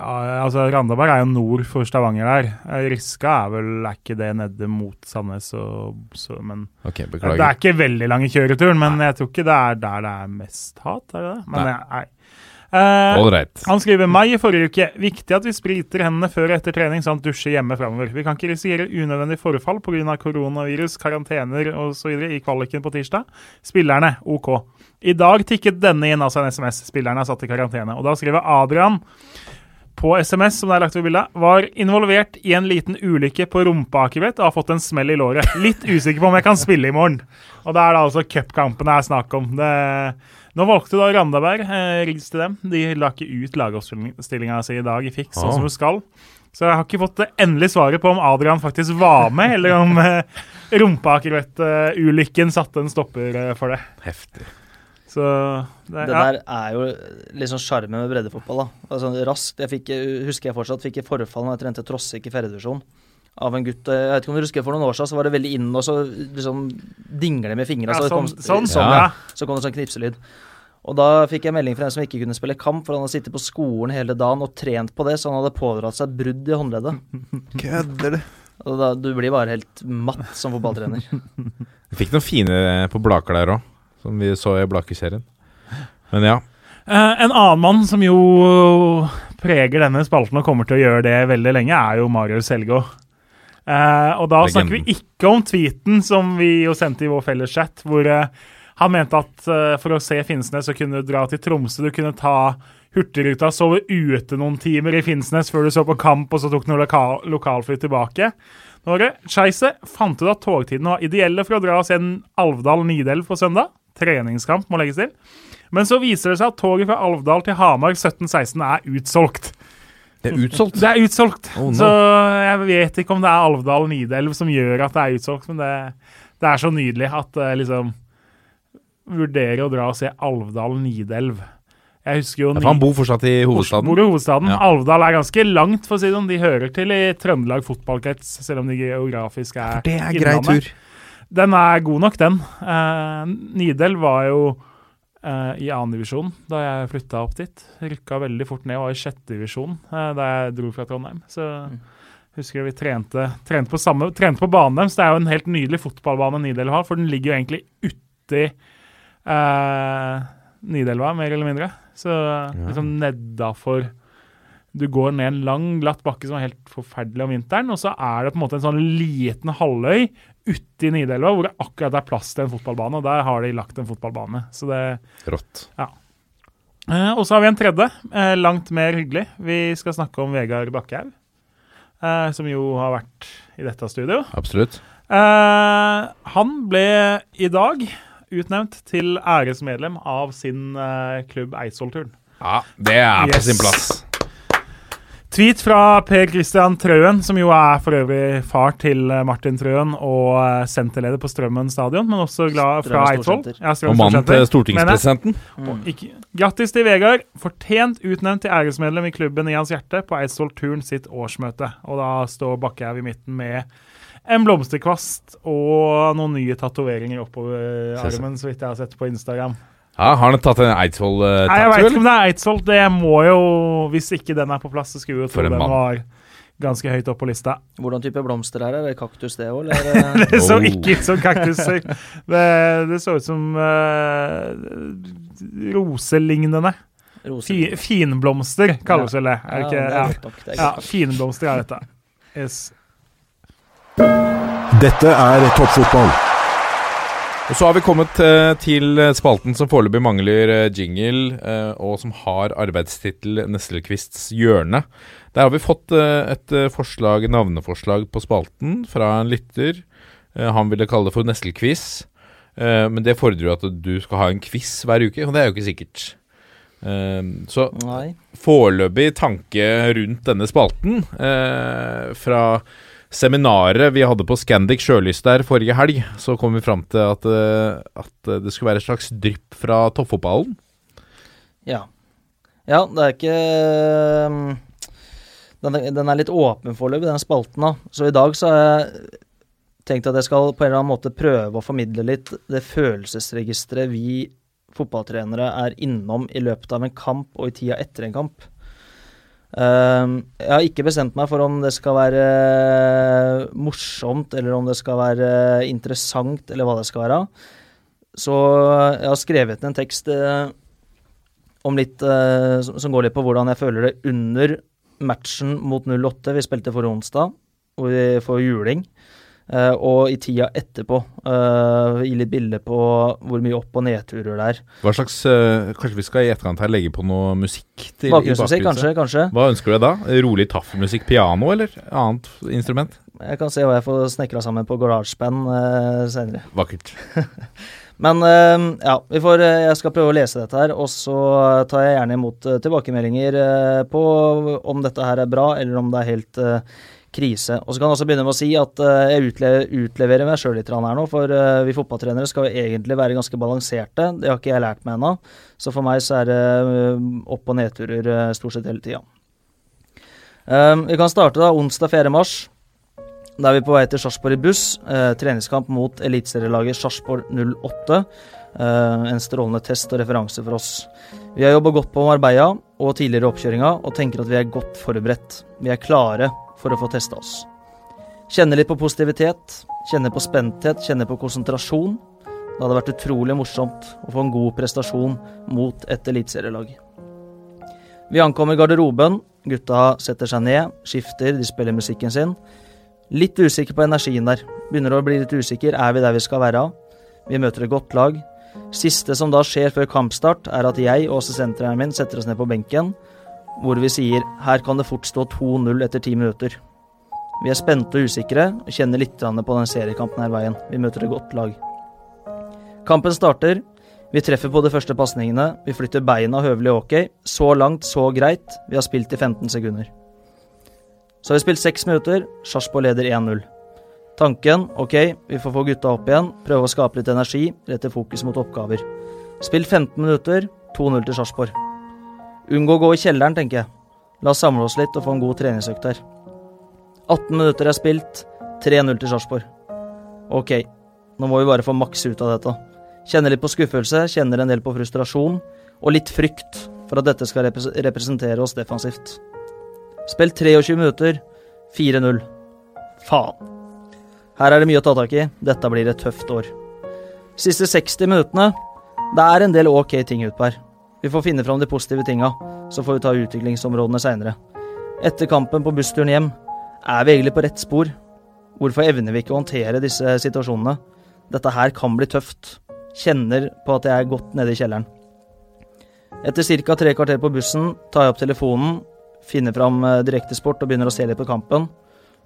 Ja, altså Randaberg er jo nord for Stavanger der. Eh, Riska er vel er ikke det nede mot Sandnes, og så, men
Ok,
Det er ikke veldig lang i kjøreturen, men jeg tror ikke det er der det er mest hat. Er det det? Men
Nei.
nei. nei. Eh, han skriver meg i forrige uke. Viktig at vi spriter hendene før og etter trening samt dusjer hjemme framover. Vi kan ikke risikere unødvendig forfall pga. koronavirus, karantener osv. i kvaliken på tirsdag. Spillerne OK. I dag tikket denne inn, altså en SMS. Spillerne er satt i karantene. Og da skriver Adrian på SMS, som det er lagt ved bildet, var involvert i en liten ulykke på rumpeakebrett og har fått en smell i låret. Litt usikker på om jeg kan spille i morgen. Og det er da altså cupkampen det er snakk om. Det, nå valgte da Randaberg, eh, rigs til dem. De la ikke ut lagoppstillinga si i dag i fiks, sånn som hun skal. Så jeg har ikke fått det endelige svaret på om Adrian faktisk var med, eller om eh, ulykken satte en stopper eh, for det.
Heftig.
Så det,
Det
ja.
der er jo sånn sjarmen med breddefotball. da. Altså, raskt, jeg fikk, husker jeg fortsatt, fikk jeg forfall når jeg trente Trossik i fjerdedivisjon. Av en gutt Jeg vet ikke om du husker For noen år siden så var det veldig inn og så liksom dingle med fingra.
Ja,
så, kom-
sånn, sånn, sånn,
Ja.
ja.
så kom det sånn knipselyd. Og da fikk jeg melding fra en som ikke kunne spille kamp, for han hadde sittet på skolen hele dagen og trent på det, så han hadde pådratt seg et brudd i håndleddet.
Kødder du?
Og da, du blir bare helt matt som fotballtrener.
Vi fikk noen fine på Blaker der òg, som vi så i Blaker-serien. Men ja.
Eh, en annen mann som jo preger denne spalten og kommer til å gjøre det veldig lenge, er jo Marius Helgå. Eh, og da snakker vi ikke om tweeten som vi jo sendte i vår felles chat, hvor eh, han mente at eh, for å se Finnsnes så kunne du dra til Tromsø, du kunne ta Hurtigruta, sove ute noen timer i Finnsnes før du så på kamp, og så tok noe loka lokalfly tilbake. Det Scheisse fant du at togtidene var ideelle for å dra og se en Alvdal-Nidelv på søndag. Treningskamp må legges til. Men så viser det seg at toget fra Alvdal til Hamar 1716 er utsolgt.
Det er utsolgt.
Det er utsolgt.
Oh, no.
Så jeg vet ikke om det er Alvdal-Nidelv som gjør at det er utsolgt, men det, det er så nydelig at uh, liksom Vurdere å dra og se Alvdal-Nidelv. Jeg husker jo
Ja, han bor fortsatt i hovedstaden.
Bor i hovedstaden.
Ja.
Alvdal er ganske langt, for å si det sånn. De hører til i Trøndelag fotballkrets, selv om de geografisk er
Det er grei tur.
Den er god nok, den. Uh, Nidelv var jo eh, i annendivisjon da jeg flytta opp dit. Rykka veldig fort ned og var i sjettedivisjon uh, da jeg dro fra Trondheim. Så husker jeg vi trente, trente, på samme, trente på banen deres. Det er jo en helt nydelig fotballbane Nidelva har, for den ligger jo egentlig uti uh, Nidelva, mer eller mindre. Så liksom nedafor Du går ned en lang, glatt bakke som er helt forferdelig om vinteren, og så er det på en måte en sånn liten halvøy ute i Nidelva hvor det akkurat er plass til en fotballbane, og der har de lagt en fotballbane. Så det
Rått.
Eh, og så har vi en tredje, eh, langt mer hyggelig. Vi skal snakke om Vegard Bakkehaug, eh, som jo har vært i dette studio.
Absolutt.
Eh, han ble i dag utnevnt til æresmedlem av sin eh, klubb Eidsvollturen.
Ja, det er på
Yes.
sin plass.
Tweet fra Per Christian Trøen, som jo er for øvrig far til eh, Martin Trøen og eh, senterleder på Strømmen stadion, men også glad fra Eidsvoll. Ja,
Og mannen til stortingspresidenten.
Grattis til Vegard. Fortjent utnevnt til æresmedlem i klubben i hans hjerte på Eidsvoll Turn sitt årsmøte. Og da står Bakkehaug i midten med en blomsterkvast og noen nye tatoveringer oppover armen, så vidt jeg har sett på Instagram.
Ja, Har han tatt en
Nei, jeg
Eidsvoll-tattoo,
veit ikke om det er Eidsvoll. Det må jo Hvis ikke den er på plass, så skulle jo
For
tro den
mann.
var ganske høyt opp på lista.
Hvordan type blomster er det? Er det kaktus det òg.
Det så
Oh.
ikke ut som kaktuser. Det, det så ut som uh, roselignende. Fi, finblomster kalles vel det. Er det
Ja,
ikke?
det er
Ja.
Det er
ja finblomster er dette. Yes.
Dette er toppfotball.
Og så har vi kommet eh, til spalten som foreløpig mangler eh, jingle, eh, og som har arbeidstittel Neslekvists hjørne. Der har vi fått eh, et eh, forslag, navneforslag på spalten fra en lytter. Eh, han ville kalle det for Neslekviss, eh, men det fordrer jo at du skal ha en quiz hver uke, og det er jo ikke sikkert. Eh, så foreløpig tanke rundt denne spalten eh, fra seminaret vi hadde på Scandic Sjølyst der forrige helg, så kom vi fram til at, eh, at det skulle være et slags drypp fra toppfotballen.
Ja. Ja, det er ikke den, er, den er litt åpen foreløpig, den spalten. da. Så i dag så har jeg tenkt at jeg skal på en eller annen måte prøve å formidle litt det følelsesregisteret vi fotballtrenere er innom i løpet av en kamp og i tida etter en kamp. Um, jeg har ikke bestemt meg for om det skal være eh, morsomt, eller om det skal være eh, interessant, eller hva det skal være. Så jeg har skrevet en tekst eh, om litt eh, som, går litt på hvordan jeg føler det under matchen mot 08 vi spilte for onsdag, hvor vi får juling. Eh, og i tida etterpå. Uh, gi litt bilde på hvor mye opp- og nedturer det er.
Hva slags, uh, Kanskje vi skal i etterkant her legge på noe musikk? til
Bakgrunnsmusikk, kanskje. kanskje.
Hva ønsker du deg da? Rolig taffelmusikk, piano eller annet instrument?
Jeg kan se hva jeg får snekra sammen på garasjeband uh, senere.
Vakkert.
Men ja, vi får, jeg skal prøve å lese dette her, og så tar jeg gjerne imot tilbakemeldinger på om dette her er bra, eller om det er helt krise. Og så kan jeg også begynne med å si at uh, jeg utle utleverer meg sjøl litt her nå, for uh, vi fotballtrenere skal jo egentlig være ganske balanserte. Det har ikke jeg lært meg ennå. Så for meg så er det uh, opp- og nedturer stort sett hele tida. Um, vi kan starte da onsdag 4. mars. Da er vi på vei til Sarpsborg i buss. Treningskamp mot eliteserielaget Sarpsborg 08. Eh, en strålende test og referanse for oss. Vi har jobba godt på Marbella og tidligere oppkjøringa, og tenker at vi er godt forberedt. Vi er klare for å få testa oss. Kjenner litt på positivitet, kjenner på spenthet, kjenner på konsentrasjon. Det hadde vært utrolig morsomt å få en god prestasjon mot et eliteserielag. Vi ankommer garderoben. Gutta setter seg ned, skifter, de spiller musikken sin. Litt usikker på energien der. Begynner å bli litt usikker. Er vi der vi skal være? Vi møter et godt lag. Siste som da skjer før kampstart, er at jeg og assistenttreneren min setter oss ned på benken, hvor vi sier her kan det fort stå 2-0 etter ti minutter. Vi er spente og usikre, og kjenner litt på den seriekampen her veien. Vi møter et godt lag. Kampen starter. Vi treffer på de første pasningene. Vi flytter beina høvelig ok. Så langt, så greit. Vi har spilt i 15 sekunder. Så har vi spilt seks minutter. Sarpsborg leder 1-0. Tanken ok, vi får få gutta opp igjen, prøve å skape litt energi, rette fokus mot oppgaver. Spill 15 minutter, 2-0 til Sarpsborg. Unngå å gå i kjelleren, tenker jeg. La oss samle oss litt og få en god treningsøkt her. 18 minutter er spilt, 3-0 til Sarpsborg. Ok, nå må vi bare få maks ut av dette. Kjenner litt på skuffelse, kjenner en del på frustrasjon, og litt frykt for at dette skal repres representere oss defensivt. Spill 23 minutter, 4-0. Faen. Her er det mye å ta tak i. Dette blir et tøft år. Siste 60 minuttene. Det er en del ok ting utpå her. Vi får finne fram de positive tinga, så får vi ta utviklingsområdene seinere. Etter kampen på bussturen hjem, er vi egentlig på rett spor? Hvorfor evner vi ikke å håndtere disse situasjonene? Dette her kan bli tøft. Kjenner på at jeg er godt nede i kjelleren. Etter ca. tre kvarter på bussen tar jeg opp telefonen, finner fram eh, Direktesport og begynner å se litt på kampen.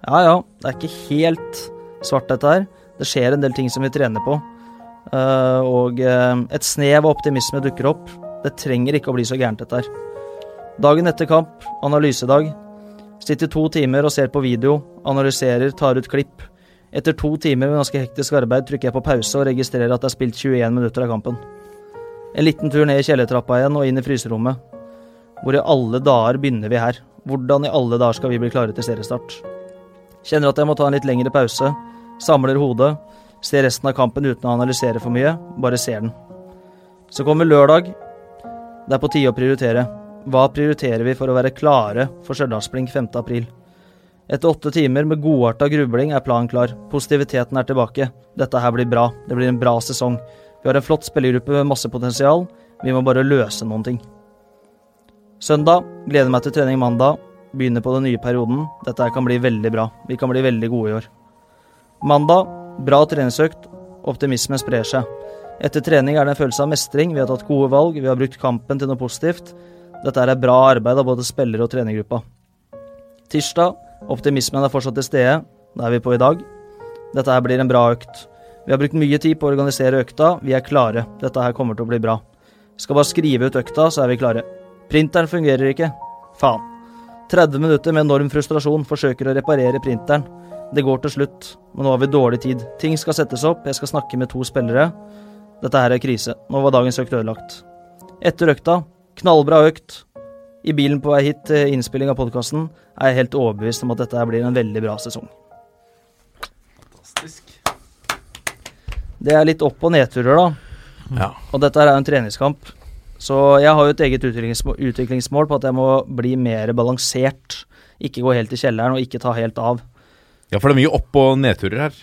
Ja ja, det er ikke helt svart dette her. Det skjer en del ting som vi trener på. Eh, og eh, et snev av optimisme dukker opp. Det trenger ikke å bli så gærent, dette her. Dagen etter kamp, analysedag. Sitter to timer og ser på video, analyserer, tar ut klipp. Etter to timer med ganske hektisk arbeid trykker jeg på pause og registrerer at det er spilt 21 minutter av kampen. En liten tur ned i kjellertrappa igjen og inn i fryserommet. Hvor i alle dager begynner vi her? Hvordan i alle dager skal vi bli klare til seriestart? Kjenner at jeg må ta en litt lengre pause, samler hodet, ser resten av kampen uten å analysere for mye, bare ser den. Så kommer lørdag. Det er på tide å prioritere. Hva prioriterer vi for å være klare for Stjørdalsblink 5. april? Etter åtte timer med godarta grubling er planen klar. Positiviteten er tilbake. Dette her blir bra. Det blir en bra sesong. Vi har en flott spillergruppe med masse potensial. Vi må bare løse noen ting. Søndag gleder meg til trening mandag. Begynner på den nye perioden. Dette her kan bli veldig bra. Vi kan bli veldig gode i år. Mandag bra treningsøkt. Optimismen sprer seg. Etter trening er det en følelse av mestring. Vi har tatt gode valg. Vi har brukt kampen til noe positivt. Dette er bra arbeid av både spillere og trenergruppa. Tirsdag. Optimismen er fortsatt til stede. Det er vi på i dag. Dette her blir en bra økt. Vi har brukt mye tid på å organisere økta. Vi er klare. Dette her kommer til å bli bra. Skal bare skrive ut økta, så er vi klare. Printeren fungerer ikke. Faen. 30 minutter med enorm frustrasjon forsøker å reparere printeren. Det går til slutt, men nå har vi dårlig tid. Ting skal settes opp, jeg skal snakke med to spillere. Dette her er krise. Nå var dagens økt ødelagt. Etter økta, knallbra økt. I bilen på vei hit til innspilling av podkasten er jeg helt overbevist om at dette her blir en veldig bra sesong. Fantastisk. Det er litt opp- og nedturer, da.
Ja.
Og dette her er jo en treningskamp. Så jeg har jo et eget utviklingsmål, utviklingsmål på at jeg må bli mer balansert. Ikke gå helt i kjelleren og ikke ta helt av.
ja, for det er mye opp- og nedturer her.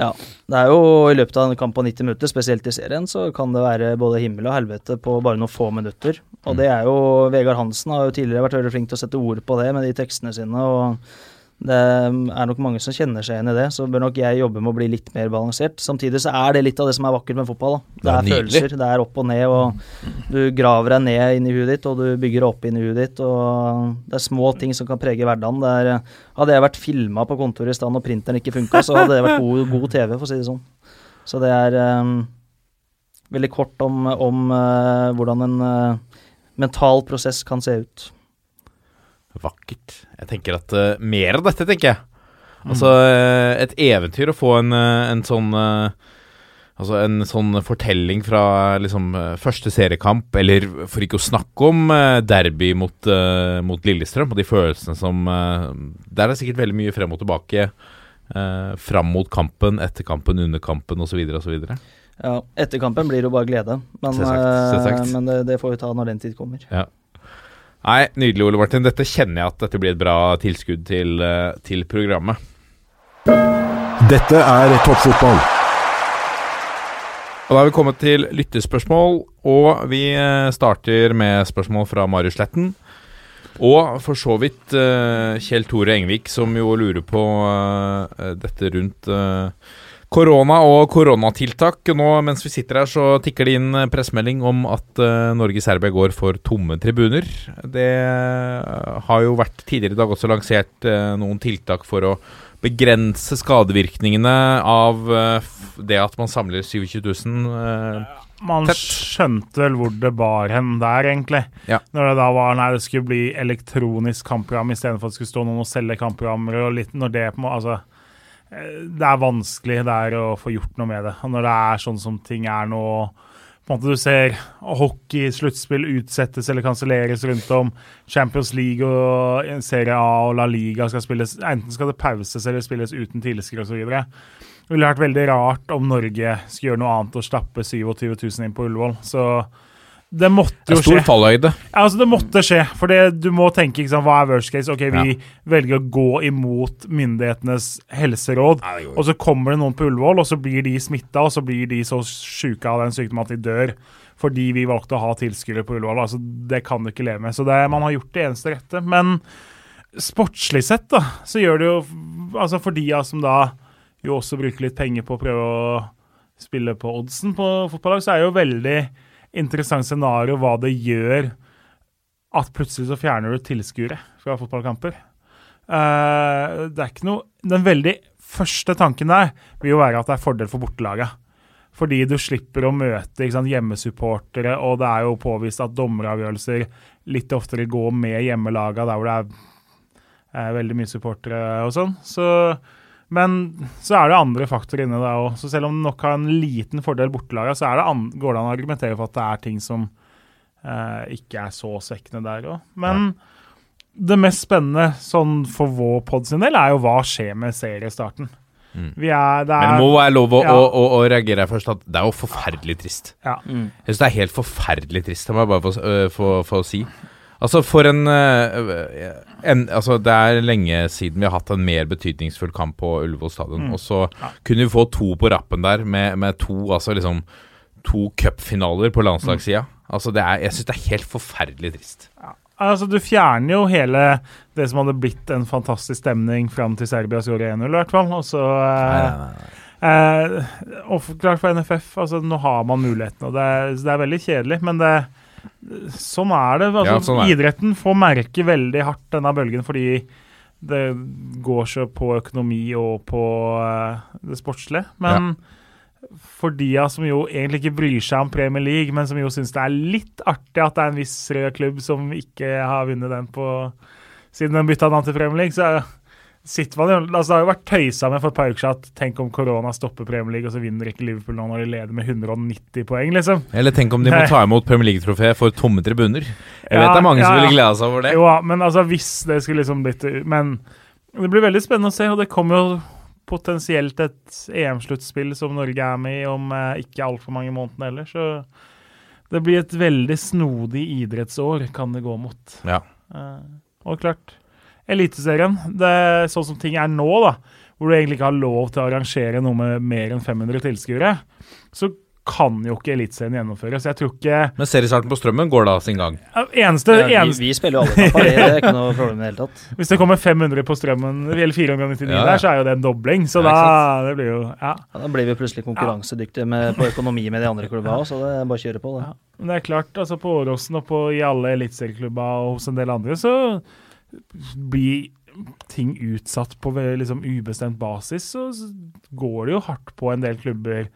Ja. Det er jo i løpet av en kamp på 90 minutter, spesielt i serien, så kan det være både himmel og helvete på bare noen få minutter. Og det er jo Vegard Hansen har jo tidligere vært veldig flink til å sette ord på det med de tekstene sine. og det er nok mange som kjenner seg igjen i det, så bør nok jeg jobbe med å bli litt mer balansert. Samtidig så er det litt av det som er vakkert med fotball. Da. Det
Det er
er, følelser, det er opp og ned, og du graver deg ned inn i huet ditt, og du bygger opp inn i huet ditt, og det er små ting som kan prege hverdagen. Er, hadde jeg vært filma på kontoret i stand og printeren ikke funka, så hadde det vært god, god TV, for å si det sånn. Så det er um, veldig kort om, om uh, hvordan en uh, mental prosess kan se ut.
Vakkert. Jeg tenker at uh, mer av dette, tenker jeg. Altså eh, et eventyr å få en, eh, en sånn Altså en sånn fortelling fra liksom første seriekamp, eller for ikke å snakke om derby mot, mot Lillestrøm, og de følelsene som Der er det sikkert veldig mye frem og tilbake. fram mot kampen, etter kampen, under kampen osv. osv.
Ja, etter kampen blir det jo bare glede, men,
Selvsagt, selvsagt.
men det, det får vi ta når den tid kommer.
Nei, nydelig, Ole Martin. Dette kjenner jeg at dette blir et bra tilskudd til, eh, til programmet.
Dette er toppfotball.
Og da har vi kommet til lyttespørsmål, og vi eh, starter med spørsmål fra Marius Sletten. Og for så vidt eh, Kjell Tore Engvik, som jo lurer på dette rundt korona og koronatiltak. Nå mens vi sitter her, så tikker det inn eh, pressemelding om at uh, Norge-Serbia går for tomme tribuner. Det eh, har jo vært tidligere i dag også lansert uh, noen tiltak for å begrense skadevirkningene av uh, det at man samler 27 000. uh,
Man
Tett.
skjønte vel hvor det bar hen der, egentlig.
Ja.
Når det da var Nei, det skulle bli elektronisk kampprogram istedenfor at det skulle stå noen og selge kampprogrammer. og litt, når det på Altså, eh, det er vanskelig der å få gjort noe med det. Når det er sånn som ting er nå på en måte Du ser hockey, sluttspill utsettes eller kanselleres rundt om. Champions League og Serie A og La Liga skal spilles Enten skal det pauses eller spilles uten tilskuere osv. Det ville vært veldig rart om Norge skulle gjøre noe annet og stappe 27 000 inn på Ullevål. Så det måtte jo
er stor
skje.
fallhøyde.
Ja, altså Det måtte skje. For det, du må tenke ikke sant, hva er worst case. Ok, Vi velger å gå imot myndighetenes helseråd, og så kommer det noen på Ullevål, og så blir de smitta, og så blir de så sjuke av den sykdommen at de dør. Fordi vi valgte å ha tilskuere på Ullevål. Altså, det kan du ikke leve med. Så det, man har gjort det eneste rette. Men sportslig sett, da, så gjør det jo Altså for de som da jo også bruker litt penger på å prøve å spille på oddsen på fotballag, så er det jo veldig interessant scenario hva det gjør at plutselig så fjerner du tilskuere fra fotballkamper. Uh, det er ikke noe Den veldig første tanken der vil jo være at det er fordel for bortelaget. Fordi du slipper å møte sant, hjemmesupportere, og det er jo påvist at dommeravgjørelser litt oftere går med hjemmelaga der hvor det er, er veldig mye supportere og sånn. Så, men så er det andre faktorer inne der òg. Så selv om det nok har en liten fordel bortelaga, så er det an, går det an å argumentere for at det er ting som eh, ikke er så svekkende der òg. Men det mest spennende sånn for vår pod sin del er jo hva skjer med seriestarten.
Mm.
Vi er, det er,
Men det må være lov å,
Ja.
å, å, å reagere først at det er jo forferdelig trist.
ja.
Mm.
Jeg syns det er helt forferdelig trist, det må jeg bare få, øh, få, få si. Altså, for en, øh, en Altså, det er lenge siden vi har hatt en mer betydningsfull kamp på Ullevål stadion,
Mm.
og så kunne vi få to på rappen der, med, med to altså liksom To cupfinaler på landslagssida. Altså, det er, jeg syns det er helt forferdelig trist.
Altså, du fjerner jo hele det som hadde blitt en fantastisk stemning fram til Serbia skårer 1-0, i hvert fall. Og så eh, eh, Og klart for NFF, altså nå har man muligheten, og det er, det er veldig kjedelig, men det Sånn er det. Altså,
Ja, sånn er.
Idretten får merke veldig hardt denne bølgen fordi det går så på økonomi og på eh, det sportslige. Men for de som jo egentlig ikke bryr seg om Premier League, men som jo syns det er litt artig at det er en viss rød klubb som ikke har vunnet den på siden den bytta navn til Premier League, så sitter man altså Det har jo vært tøysa med for et par siden at tenk om korona stopper Premier League, og så vinner ikke Liverpool nå når de leder med 190 poeng, liksom.
Eller tenk om de må ta imot Premier League-trofé for tomme tribuner. Jeg vet det er mange som
ja,
ville gleda seg over det.
Jo, men altså hvis det skulle liksom blitt Men det blir veldig spennende å se, og det kommer jo potensielt et EM-sluttspill som Norge er med i om eh, ikke altfor mange måneder heller, så det blir et veldig snodig idrettsår, kan det gå mot.
Ja.
Eh, og klart, Eliteserien, det er sånn som ting er nå, da, hvor du egentlig ikke har lov til å arrangere noe med mer enn 500 tilskuere, så kan jo ikke Eliteserien gjennomføres. Jeg tror ikke
Men seriestarten på Strømmen går da sin gang.
Eneste,
Ja, vi, vi spiller jo alle kamper, det er ikke noe problem i det hele tatt.
Hvis det kommer 500 på strømmen, eller 499
Ja, ja.
der, så er jo det en dobling. Så
Ja,
da det blir jo Ja.
Ja, da blir vi plutselig konkurransedyktige med, på økonomi med de andre klubba òg, så det er bare å kjøre på. det.
Ja. Men det er klart, altså på Åråsen og på, i alle eliteserieklubber og hos en del andre, så blir ting utsatt på liksom ubestemt basis, så går det jo hardt på en del klubber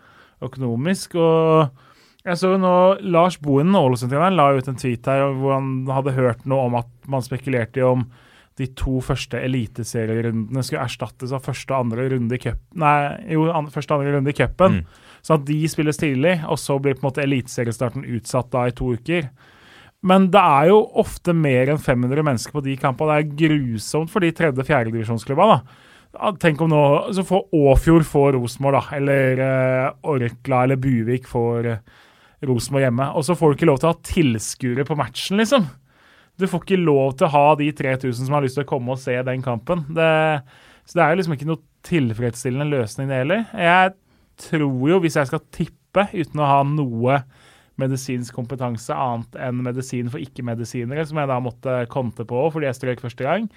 økonomisk. og jeg så jo nå Lars Bohinen, Ålesund-treneren, la ut en tweet her hvor han hadde hørt noe om at man spekulerte i om de to første eliteserierundene skulle erstattes av første og andre runde i cup, Nei, jo, an, første og andre runde i cupen.
Mm.
Sånn at de spilles tidlig, og så blir på en måte eliteseriestarten utsatt da i to uker. Men det er jo ofte mer enn 500 mennesker på de kampene. Det er grusomt for de tredje- og da. Tenk om nå så får Åfjord får Rosenborg, da. Eller eh, Orkla eller Buvik får eh, Rosenborg hjemme. Og så får du ikke lov til å ha tilskuere på matchen, liksom. Du får ikke lov til å ha de 3000 som har lyst til å komme og se den kampen. Det, så det er jo liksom ikke noe tilfredsstillende løsning, det heller. Jeg tror jo, hvis jeg skal tippe uten å ha noe medisinsk kompetanse annet enn medisin for ikke-medisinere, som jeg da måtte konte på fordi jeg strøk første gang.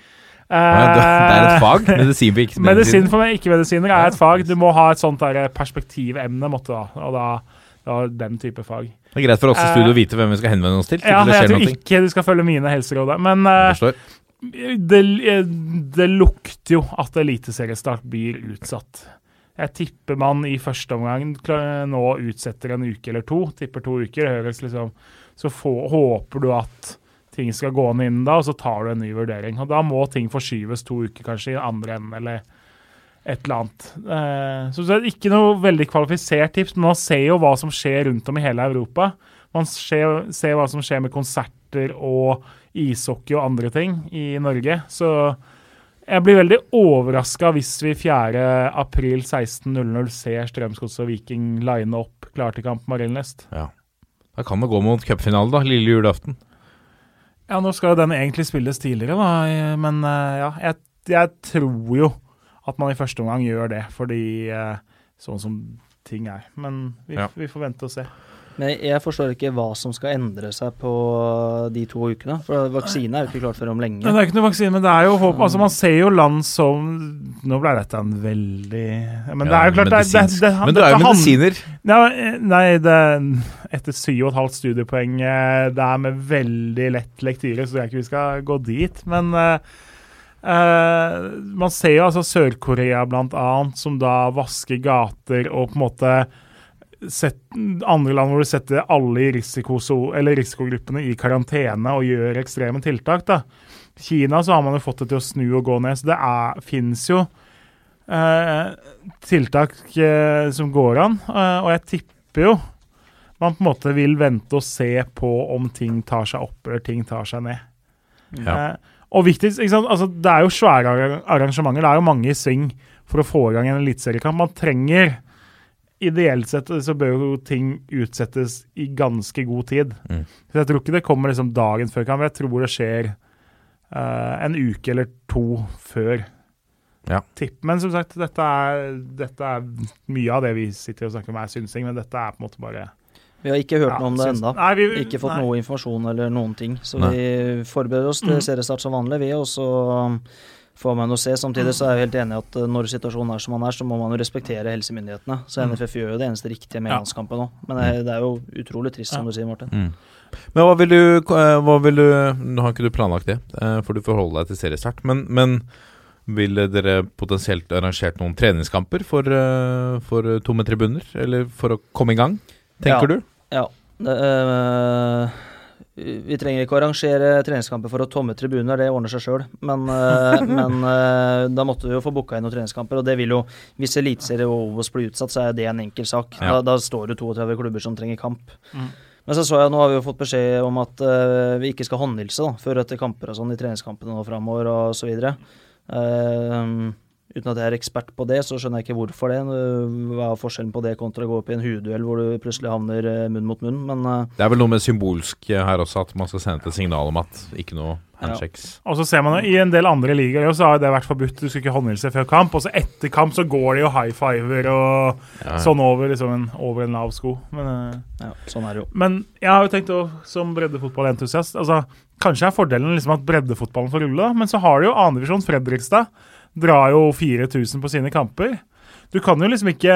Det er et
Eh,
fag. Medisin for ikke
Medisin for ikke-medisinere er et fag. Du må ha et sånt der perspektivemne, måtte da, og da, da den type fag.
Det er greit for oss i
Eh,
studio å vite hvem vi skal henvende oss til.
til
Ja, det
jeg tror ikke du skal følge mine helseråd, men eh, det, det lukter jo at eliteseriestart blir utsatt. Jeg tipper man i første omgang nå utsetter en uke eller to. Tipper to uker. Høres liksom, så få, håper du at ting skal gå ned innen da, og så tar du en ny vurdering. Og Da må ting forskyves to uker, kanskje, i andre enden, eller et eller annet. Eh, så det er ikke noe veldig kvalifisert tips, men man ser jo hva som skjer rundt om i hele Europa. Man ser, ser hva som skjer med konserter og ishockey og andre ting i Norge. Så jeg blir veldig overraska hvis vi 4. april 16.00 ser Strømsgodset og Viking line opp klar til kamp på Ja.
Da kan det gå mot cupfinale, da. Lille julaften.
Ja, nå skal jo den egentlig spilles tidligere, da, men eh, ja, jeg, jeg tror jo at man i første omgang gjør det, fordi eh, sånn som ting er. Men vi,
Ja.
vi får vente og se.
Men jeg forstår ikke hva som skal endre seg på de to ukene. For vaksine er jo ikke klart før om lenge.
Men det er ikke noe vaksine, men det er jo håp. Altså, man ser jo land som Nå ble dette en veldig Men det er jo klart det, er- det, det, det,
Men du er jo medisiner.
Nei, nei det, etter syv og et halvt studiepoeng eh, Det er med veldig lett lektyre, så jeg tror ikke vi skal gå dit. Men Uh, eh, man ser jo altså Sør-Korea annet, som da vasker gater og på en måte sett, andre land hvor du setter alle i eller risikogruppene i karantene og gjør ekstreme tiltak. da. Kina så har man jo fått det til å snu og gå ned, så det er, finnes jo eh, tiltak eh, som går an. eh, og jeg tipper jo man på en måte vil vente og se på om ting tar seg opp eller ting tar seg ned.
Ja.
Eh, og viktigst? Altså, Det er jo svære arrangementer. Det er jo mange i sving for å få i gang en eliteseriekamp. Man trenger Ideelt sett så bør jo ting utsettes i ganske god tid.
Mm.
Så Jeg tror ikke det kommer liksom dagen før kamp. Jeg tror det skjer uh, en uke eller to før.
Ja.
Tipp. Men som sagt, dette er, dette er mye av det vi sitter og snakker om er synsing, men dette er på en måte bare
Vi har ikke hørt
ja,
noe om det ennå. Ikke fått
nei.
noe informasjon eller noen ting. Så
Nei.
vi forbereder oss til
Mm.
seriestart som vanlig, vi. Og så får man jo se. Samtidig så er jeg helt enig i at uh, når situasjonen er som den er, så må man jo respektere helsemyndighetene. Så
Mm.
NFF gjør jo det eneste riktige med landskampen nå. Men det, det er jo utrolig trist, som du sier, Martin.
Mm. Men hva vil du, eh, hva vil du Nå har ikke du planlagt det, eh, for du forholder deg til seriestart. Men, men ville dere potensielt arrangert noen treningskamper for, eh, for tomme tribuner? Eller for å komme i gang, tenker
Ja.
du?
Ja. Det, øh, vi trenger ikke å arrangere treningskamper for å tomme tribuner, det ordner seg sjøl. Men, øh, men øh, da måtte vi jo få booka inn noen treningskamper, og det vil jo Hvis Eliteserien og Obos blir utsatt, så er det en enkel sak.
Ja.
Da, da står det 32 klubber som trenger kamp.
Mm.
Men så så jeg, nå har vi jo fått beskjed om at uh, vi ikke skal håndhilse da, før etter kamper og sånn i treningskampene nå framover og så videre. Eh, uten at jeg er ekspert på det, så skjønner jeg ikke hvorfor det. Hva er forskjellen på det kontra å gå opp i en hudduell hvor du plutselig havner eh, munn mot munn, men eh,
Det er vel noe med symbolsk eh, her også, at man skal sende et signal om at ikke noe handshakes.
Og så ser man jo, I en del andre ligaer så har det vært forbudt. Du skal ikke håndhilse før kamp. Og så etter kamp så går det jo high fiver og
Ja.
sånn over, liksom en, over en lav sko. Men,
ja, sånn er det jo.
men jeg har jo tenkt å, som breddefotballentusiast altså, Kanskje er fordelen liksom at breddefotballen får rulle, men så har du jo annendivisjon Fredrikstad. Drar jo 4000 på sine kamper. Du kan jo liksom ikke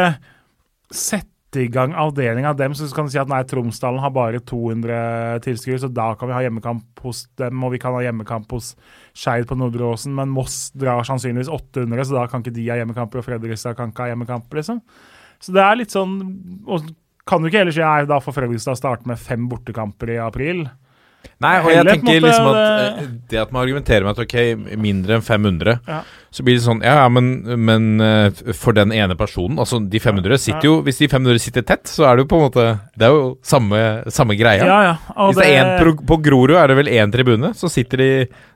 sette i gang avdelinga av dem, så kan du si at nei, Tromsdalen har bare 200 tilskuere, så da kan vi ha hjemmekamp hos dem, og vi kan ha hjemmekamp hos Skeid på Nordre Åsen, men Moss drar sannsynligvis 800, så da kan ikke de ha hjemmekamper, og Fredrikstad kan ikke ha hjemmekamper, liksom. Så det er litt sånn og Kan du ikke heller si nei, da får Fredrikstad starte med fem bortekamper i april?
Nei, og jeg tenker liksom at
det-
eh, at man argumenterer med at ok, mindre enn 500,
Ja.
så blir det sånn Ja, ja, men, men eh, for den ene personen Altså, de 500 sitter jo Hvis de 500 sitter tett, så er det jo på en måte Det er jo samme, samme greia.
Ja, ja.
Hvis det er en på, Grorud, er det vel én tribune, så sitter de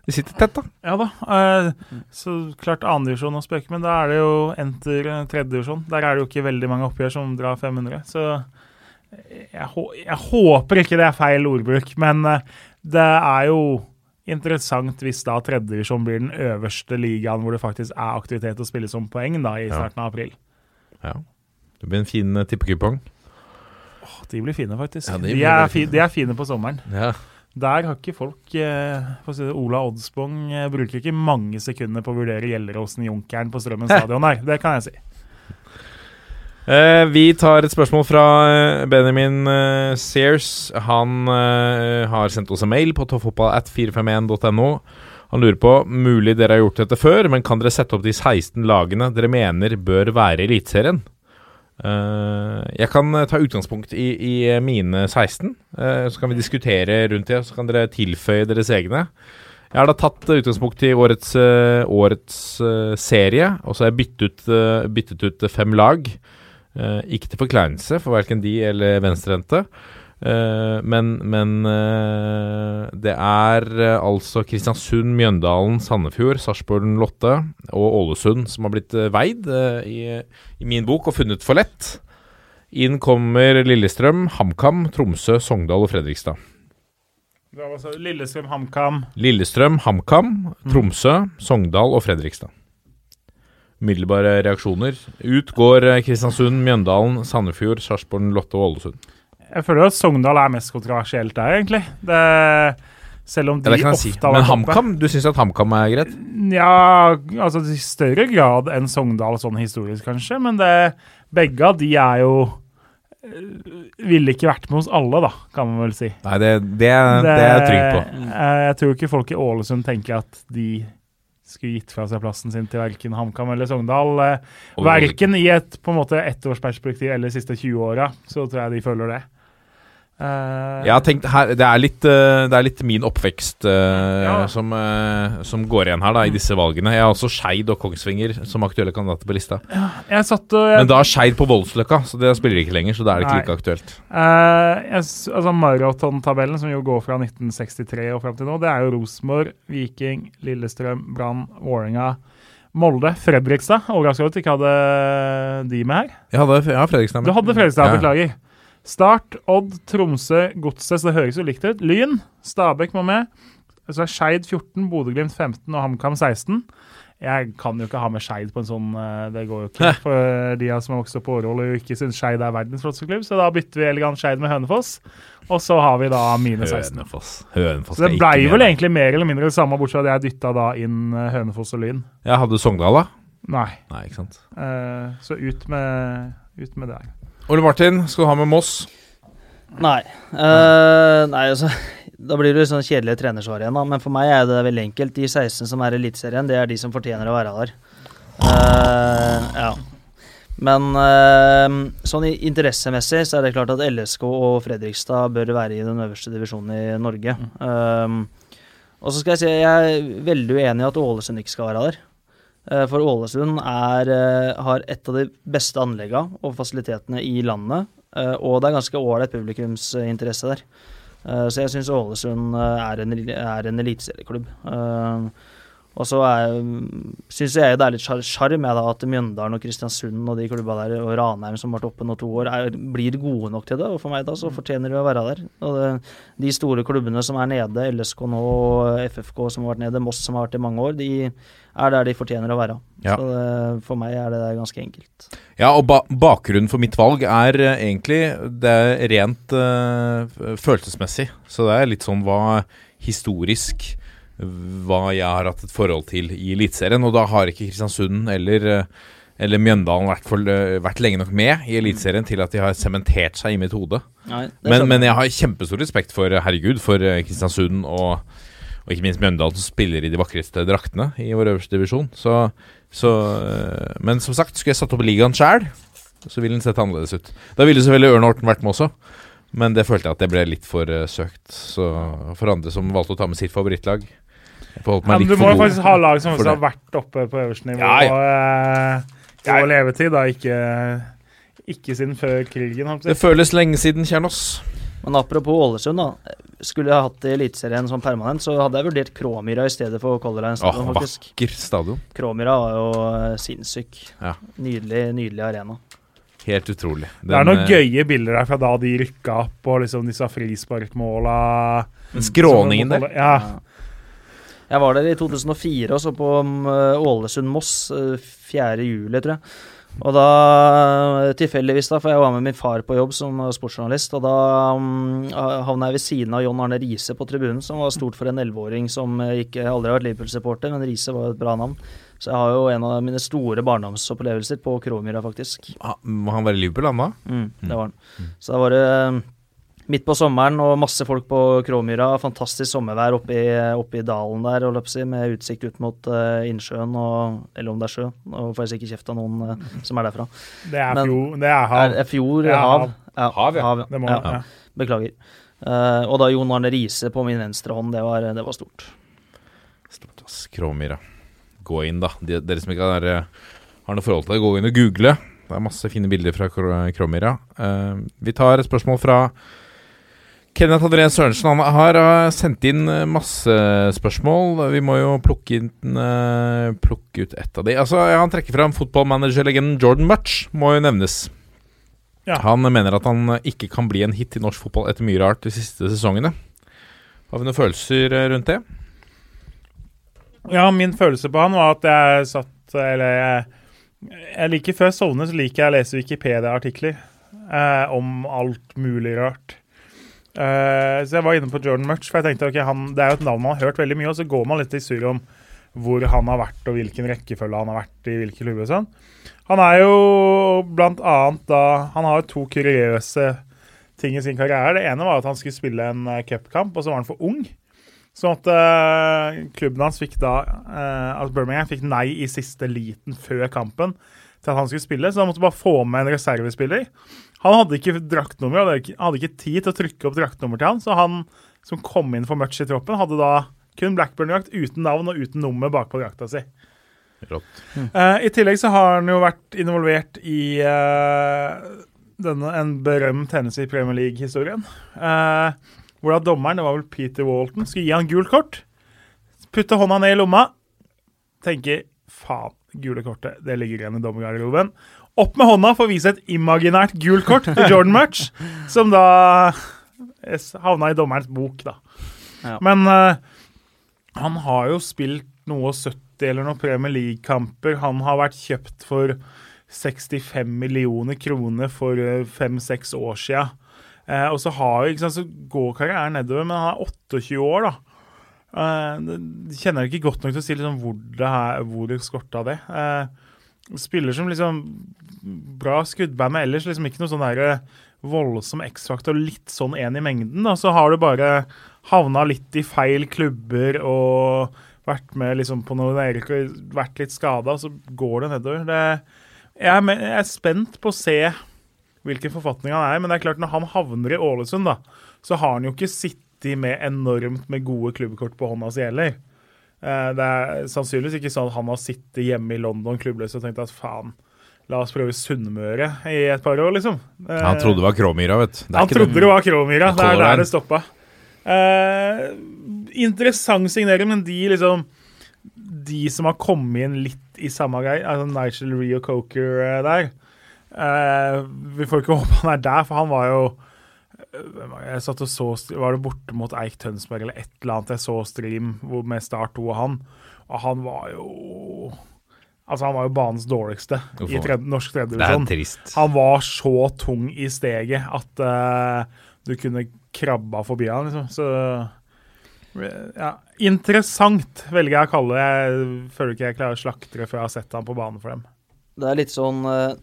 De sitter tett, da.
Ja da. eh, så klart annendivisjon å spøke med. da er det jo enter tredjedivisjon. Der er det jo ikke veldig mange oppgjør som drar 500. Så jeg, jeg håper ikke det er feil ordbruk, men eh, det er jo interessant hvis da tredjedivisjon blir den øverste ligaen hvor det faktisk er aktivitet å spille som poeng da i starten av april.
Ja. Det blir en fin uh, tippekupong.
Åh, De blir fine, faktisk.
Ja, de
de, er
fine.
de er fine på sommeren.
Ja.
Der har ikke folk eh, si det, Ola Oddsbong eh, bruker ikke mange sekunder på å vurdere Gjelleråsen-Junkeren på Strømmen stadion. Nei, det kan jeg si.
Eh, vi tar et spørsmål fra eh, Benjamin uh, Sears. Han uh, har sendt oss en mail på toppfotballat451.no. Han lurer på mulig dere har gjort dette før, men kan dere sette opp de 16 lagene dere mener bør være i Eliteserien? Jeg kan ta utgangspunkt i, i mine 16, eh, så kan vi diskutere rundt det. Så kan dere tilføye deres egne. Jeg har da tatt utgangspunkt i årets, årets serie, og så har jeg byttet ut, byttet ut fem lag. Eh, ikke til forkleinelse for verken de eller venstrehendte. Eh, men men eh, det er altså Kristiansund, Mjøndalen, Sandefjord, Sarpsborg Lotte og Ålesund som har blitt veid i, i min bok og funnet for lett. Inn kommer Lillestrøm, HamKam, Tromsø, Sogndal og Fredrikstad.
Lillestrøm, HamKam
Lillestrøm, HamKam, Tromsø, Sogndal og Fredrikstad. Umiddelbare reaksjoner. Ut går eh, Kristiansund, Mjøndalen, Sandefjord, Sarpsborg, Lotte og Ålesund.
Jeg føler at Sogndal er mest kontroversielt der, egentlig. Det, selv om de
Ja, det
ofte
si.
har
Men
vært.
HamKam? Du syns at HamKam er greit?
Ja, altså i større grad enn Sogndal sånn historisk, kanskje. Men det, begge av de er jo eh, Ville ikke vært med hos alle, da, kan man vel si.
Nei, det, det, det er jeg trygg på.
eh, Jeg tror ikke folk i Ålesund tenker at de skulle gitt fra seg plassen sin til verken HamKam eller Sogndal. Eh, Verken i et på en måte ettårsperspektiv eller de siste 20 åra, så tror jeg de føler det. Eh,
Jeg har tenkt her, Det er litt, eh, det er litt min oppvekst uh,
Ja.
som, uh, som går igjen her da i disse valgene. Jeg har også Skeid og Kongsvinger som aktuelle kandidater på lista.
Jeg satt jeg,
Men da er Skeid på Voldsløkka, så det spiller ikke lenger. Så da er det ikke
Nei.
like aktuelt.
Jeg, altså Maratontabellen, som jo går fra 1963 og fram til nå, det er jo Rosenborg, Viking, Lillestrøm, Brann, Vålerenga, Molde, Fredrikstad. Overraskende at du ikke hadde de med her.
Jeg hadde ja, Fredrikstad
Du hadde Fredrikstad,
Ja.
beklager. Start, Odd, Tromsø, Godset, så det høres jo likt ut. Lyn, Stabæk må med. Så er Skeid 14, Bodø-Glimt 15 og HamKam 16. Jeg kan jo ikke ha med Skeid på en sånn eh, Det går jo ikke. For de som har vokst opp på Årvoll og ikke syns Skeid er verdens flotteste klubb, så da bytter vi elegant Skeid med Hønefoss. Og så har vi da mine 16.
Hønefoss. Hønefoss
Så det blei vel egentlig mer eller mindre det samme, bortsett fra at jeg dytta da inn eh, Hønefoss og Lyn.
Ja, hadde Sogndal, da.
Nei.
Nei, ikke sant.
Uh, så ut med, ut med det.
Ole Martin, skal du ha med Moss?
Nei. Uh, nei, altså Da blir det sånn kjedelig trenersvar igjen, da. Men for meg er det veldig enkelt. De 16 som er i Eliteserien, det er de som fortjener å være der. Uh, ja. Men uh, sånn interessemessig så er det klart at LSK og Fredrikstad bør være i den øverste divisjonen i Norge. Eh, og så skal jeg si jeg er veldig uenig i at Ålesund ikke skal være der. Eh, For Ålesund er, eh, har et av de beste anleggene og fasilitetene i landet. eh, Og det er ganske ålreit publikumsinteresse der. Så jeg syns Ålesund er en, er en eliteserieklubb. Og så syns jeg det er litt sjar- sjarm at Mjøndalen og Kristiansund og de klubba der, og Ranheim som har vært oppe nå to år, er, blir gode nok til det. Og for meg da så fortjener de å være der. Og det, de store klubbene som er nede, LSK nå, FFK som har vært nede, Moss som har vært i mange år, de er der de fortjener å være.
Ja.
Så det, for meg er det der ganske enkelt.
Ja, og ba bakgrunnen for mitt valg er eh, egentlig Det er rent uh, følelsesmessig. Så det er litt sånn hva historisk Hva jeg har hatt et forhold til i Eliteserien. Og da har ikke Kristiansund eller, eh, eller Mjøndalen vært, for, eh, vært lenge nok med i Eliteserien til at de har sementert seg i mitt hode.
Nei,
Men, men jeg har kjempestor respekt for, eh, herregud, for Kristiansund og, og ikke minst Mjøndalen, som spiller i de vakreste draktene i vår øverste divisjon. Så, så, men som sagt, skulle jeg satt opp ligaen sjæl, så ville den sett annerledes ut. Da ville selvfølgelig Ørn Horten vært med også, men det følte jeg at det ble litt for søkt. Så for andre som valgte å ta med sitt favorittlag
Ja, du må faktisk ha lag som også har vært oppe på øverste nivå
Ja, ja.
eh, i
Ja, ja.
levetid, da. Ikke, ikke siden før krigen.
Det føles lenge siden, Kjernos.
Men apropos Ålesund, da. Skulle jeg hatt Eliteserien som permanent, så hadde jeg vurdert Kråmyra i stedet for Color Line
Åh,
stadion, faktisk.
vakker stadion.
Kråmyra var jo eh, sinnssyk.
Ja.
Nydelig, nydelig arena.
Helt utrolig.
Det er noen
eh,
gøye bilder der fra da de rykka opp, og liksom disse frisparkmåla
Skråningen der.
Ja.
Jeg var der i 2004 og så på um, Ålesund-Moss uh, 4. juli, tror jeg. Og da, uh, tilfeldigvis, da, for jeg var med min far på jobb som uh, sportsjournalist, og da um, havna jeg ved siden av John Arne Riise på tribunen, som var stort for en 11-åring som ikke aldri har vært Liverpool-supporter, men Riise var et bra navn. Så jeg har jo en av mine store barndomsopplevelser på Kråmyra, faktisk.
Ah, han være i Liverpool, han da?
Mm, det var han. Så da var det eh, midt på sommeren og masse folk på Kråmyra. Fantastisk sommervær oppe i, oppe i dalen der, si, med utsikt ut mot uh, innsjøen, og, eller om det er sjø. Nå får jeg sikkert kjeft av noen uh, som er derfra.
Det er,
Men-
fjor, det er
Er,
hav.
er fjord,
er
hav?
hav.
Ja,
Hav, ja.
Det må
ja.
ja.
Beklager. Uh, og da Jon Arne Riise på min venstre hånd, det var, det var stort.
Stort, ass. Kråmyra. Gå inn, da. De, dere som ikke har, har noe forhold til det, gå inn og google. Det er masse fine bilder fra Krå- Kråmyra. Uh, vi tar et spørsmål fra Kenneth André Sørensen. Han har eh, sendt inn eh, masse spørsmål. Vi må jo plukke, inn, eh, plukke ut ett av de. Altså, Han trekker fram fotballmanagerlegenden Jordan Mutch, må jo nevnes.
Ja.
Han mener at han ikke kan bli en hit i norsk fotball etter mye rart de siste sesongene. Har vi noen følelser rundt det?
Ja, min følelse på han var at jeg satt Eller jeg, jeg liker før jeg sovner, så liker jeg å lese Wikipedia-artikler. eh, om alt mulig rart. Eh, så jeg var inne på Jordan Murch, for jeg tenkte okay, han, det er jo et navn man har hørt veldig mye, og så går man litt i surr om hvor han har vært, og hvilken rekkefølge han har vært i hvilke klubber og sånn. Han er jo blant annet da Han har jo to kuriøse ting i sin karriere. Det ene var at han skulle spille en uh, cupkamp, og så var han for ung. Sånn at uh, klubben hans fikk da uh, Altså Birmingham fikk nei i siste liten før kampen til at han skulle spille, så han måtte bare få med en reservespiller. Han hadde ikke draktnummer, hadde ikke, hadde ikke tid til å trykke opp draktnummer til han, så han som kom inn for Much i troppen, hadde da kun Blackburn-drakt uten navn og uten nummer bakpå drakta si.
Rått.
Eh, I tillegg så har han jo vært involvert i uh, denne, en berømt hendelse i Premier League-historien. Uh, hvor da dommeren, det var vel Peter Walton, skulle gi han gult kort. Putte hånda ned i lomma. Tenker faen, gule kortet, det ligger igjen i dommergarderoben. Opp med hånda for å vise et imaginært gult kort til Jordan Murch, som da eh, havna i dommerens bok, da.
Ja.
Men uh, han har jo spilt noe 70 eller noen Premier League-kamper. Han har vært kjøpt for 65 millioner kroner for fem-seks år sia. Eh, og så, har, sant, så går karrieren nedover, men han er 28 år, da. Det- kjenner jeg ikke godt nok til å si liksom, hvor det, her, hvor det skorta det. Uh, spiller som liksom bra skuddband, men ellers liksom ikke noe sånn der eh, voldsom X-faktor, litt sånn en i mengden. da, Så har du bare havna litt i feil klubber og vært med liksom på noe Erik og vært litt skada, så går det nedover. Det, jeg, er, med, jeg er spent på å se hvilken forfatning han er men det er klart når han havner i Ålesund, da, så har han jo ikke sittet med enormt med gode klubbkort på hånda si heller. Eh, Det er sannsynligvis ikke sånn at han har sittet hjemme i London klubbløs og tenkt at faen, la oss prøve Sunnmøre i et par år, liksom. Eh,
Han trodde det var Kråmyra, vet du.
Han trodde det var Kråmyra. Det er der det stoppa. Eh, interessant signering, men de liksom De som har kommet inn litt i samme greie, altså Nigel Rio Coker eh, der eh, Vi får ikke håpe han er der, for han var jo eh, hvem var det? Jeg satt og så Var det borte mot Eik Tønsberg eller et eller annet jeg så stream med Start 2 og han, og han var jo Altså, han var jo banens dårligste
Uff,
i tredje, norsk
Det er
tredjedivisjon.
trist.
Han var så tung i steget at uh, du kunne krabba forbi han, liksom. Så ja, Interessant velger jeg å kalle det. Jeg føler ikke jeg klarer å slakte det før jeg har sett han på banen for dem.
Det er litt sånn eh,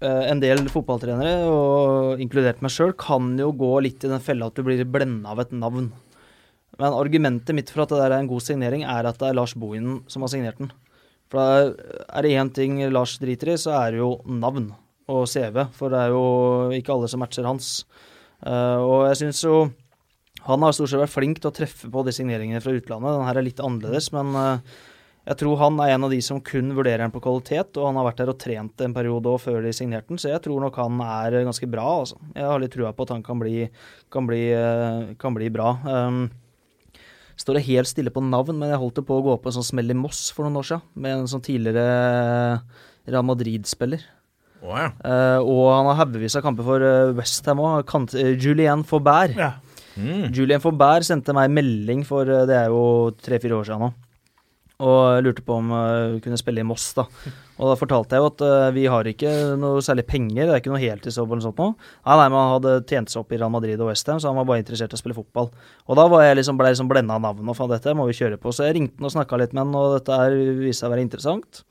En del fotballtrenere, og inkludert meg sjøl, kan jo gå litt i den fella at du blir blenda av et navn. Men argumentet mitt for at det der er en god signering, er at det er Lars Bohinen som har signert den. For er det én ting Lars driter i, så er det jo navn og CV. For det er jo ikke alle som matcher hans. Eh, og jeg syns jo han har stort sett vært flink til å treffe på de signeringene fra utlandet. Den her er litt annerledes, men eh, jeg tror han er en av de som kun vurderer den på kvalitet, og han har vært der og trent en periode òg før de signerte den, så jeg tror nok han er ganske bra. Altså. Jeg har litt trua på at han kan bli, kan bli, eh, kan bli bra. Um, står det helt stille på navn, men jeg holdt det på å gå på en sånn smell i Moss for noen år siden, med en sånn tidligere Real Madrid-spiller.
Oh, ja.
uh, og han har haugevis av kamper for uh, Westham òg. Julien Faubert.
Ja.
Mm.
Julien Faubert sendte meg melding for eh, det er jo tre-fire år siden nå. Og lurte på om hun kunne spille i Moss, da. Og da fortalte jeg jo at uh, vi har ikke noe særlig penger, det er ikke noe heltidsjobb eller noe sånt noe. Nei, nei, men han hadde tjent seg opp i Real Madrid og Westham, så han var bare interessert i å spille fotball. Og da var jeg liksom, ble jeg liksom blenda av navnet, og faen, dette må vi kjøre på. Så jeg ringte han og snakka litt med han, og dette her viste seg å være interessant.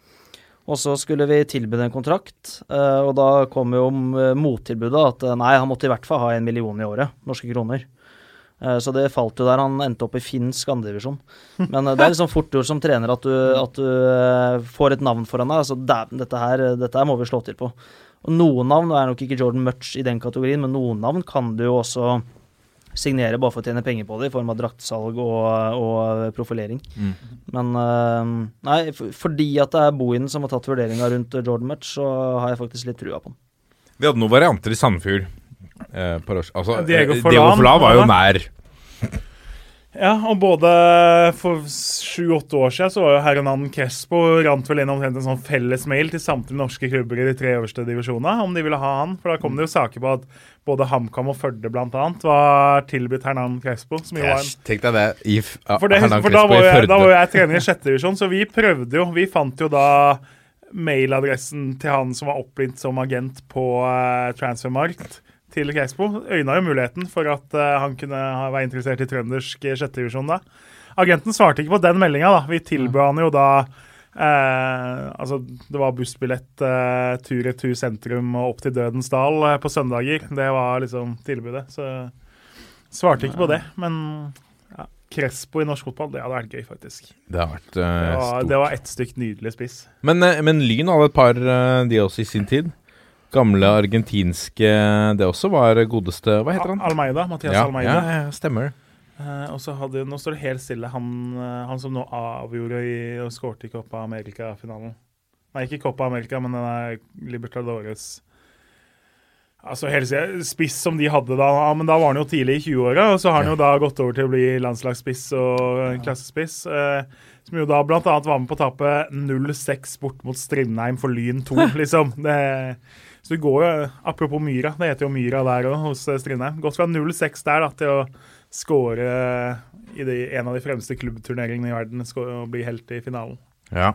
Og så skulle vi tilby en kontrakt, uh, og da kom jo eh, mottilbudet at eh, nei, han måtte i hvert fall ha en million i året, norske kroner. Eh, Så det falt jo der. Han endte opp i finsk andredivisjon. Men eh, det er liksom fort gjort som trener at du, at du eh, får et navn foran deg. Altså, dette her, dette her må vi slå til på. Og noen navn, nå er nok ikke Jordan Much i den kategorien, men noen navn kan du jo også signere bare for å tjene penger på det, i form av draktsalg og, og profilering.
Mm.
Men nei, fordi at det er Bohinen som har tatt vurderinga rundt Jordan Much, så har jeg faktisk litt trua på han.
Vi hadde noen varianter i Sandefjord. Eh, altså,
Diego
eh,
Forlan,
Diego Forlan var jo nær.
Ja, og både for sju-åtte år siden så var jo Hernan Crespo rant vel inn omtrent en sånn felles mail til samtlige norske klubber i de tre øverste divisjonene om de ville ha han. For da kom det jo saker på at både HamKam og Førde annet var tilbudt Hernan Crespo. Som jo var en
Tenk deg det. I f-
For, det, for da, var jeg, da var jeg trener i sjette divisjon, så vi prøvde jo. Vi fant jo da mailadressen til han som var oppringt som agent på uh, Transfermarkt til Crespo. Øyna jo muligheten for at eh, han kunne ha- være interessert i trøndersk sjettedivisjon da. Agenten svarte ikke på den meldinga, da. Vi tilbød han jo da eh, Altså, det var bussbillett uh, tur-retur sentrum og opp til Dødens dal eh, på søndager. Det var liksom tilbudet. Så svarte ikke på det. Men ja, Crespo i norsk fotball, det hadde vært gøy, faktisk.
Det har vært eh,
Det var,
stort.
det var ett stykk nydelig spiss.
Men, eh, men Lyn hadde et par, eh, de også i sin tid. Gamle argentinske Det også var godeste Hva heter han?
Almeida. Mathias
Ja,
Almeida.
ja, stemmer.
Uh, og så hadde, Nå står det helt stille. Han, eh, han som nå avgjorde i, og skårte i Copa America-finalen. Nei, ikke Copa America, men den er Libertadores. Altså hele. Spiss som de hadde da, men da var han jo tidlig i 20-åra. Og så har han jo da gått over til å bli landslagsspiss og klassespiss. Eh, som jo da annet var med på å tape 0-6 bort mot Strindheim for Lyn 2, liksom. Det, så det går jo, Apropos Myra, det heter jo Myra der òg, hos eh, Strindheim. Gått fra 0-6 der da, til å skåre i de, en av de fremste klubbturneringene i verden og bli helt i finalen.
Ja.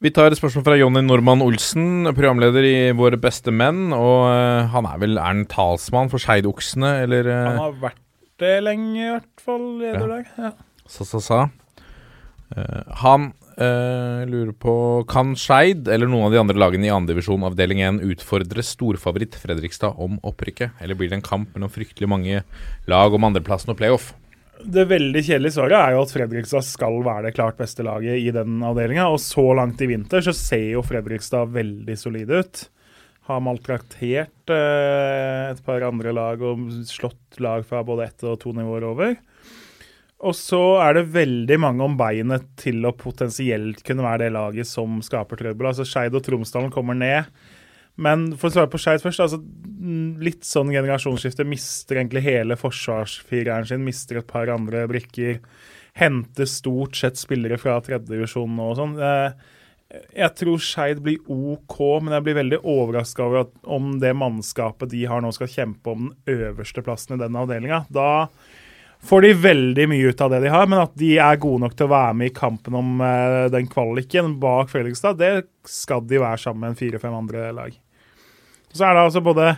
Vi tar et spørsmål fra Jonny Normann Olsen, programleder i Våre beste menn. Og uh, han er vel er han talsmann for Skeidoksene, eller Uh,
Han har vært det lenge, i hvert fall.
Ja.
Lederlag. Ja.
sa, sa, sa. Eh, han eh, lurer på Kan Skeid eller noen av de andre lagene i andredivisjon avdeling 1 utfordre storfavoritt Fredrikstad om opprykket? Eller blir det en kamp mellom fryktelig mange lag om andreplassen og playoff?
Det veldig kjedelige svaret er jo at Fredrikstad skal være det klart beste laget i den avdelinga. Og så langt i vinter så ser jo Fredrikstad veldig solide ut. Har maltraktert eh, et par andre lag og slått lag fra både ett og to nivåer over. Og så er det veldig mange om beinet til å potensielt kunne være det laget som skaper trøbbel. Altså Skeid og Tromsdalen kommer ned. Men for å svare på Skeid først, altså mm, litt sånn generasjonsskifte. Mister egentlig hele forsvarsfireren sin, mister et par andre brikker. Henter stort sett spillere fra tredjedivisjon og sånn. Eh, Jeg tror Skeid blir OK, men jeg blir veldig overraska over at om det mannskapet de har nå, skal kjempe om den øverste plassen i den avdelinga. Da får de veldig mye ut av det de har, men at de er gode nok til å være med i kampen om uh, den kvaliken bak Fredrikstad, det skal de være sammen med en fire-fem andre lag. Så er det altså både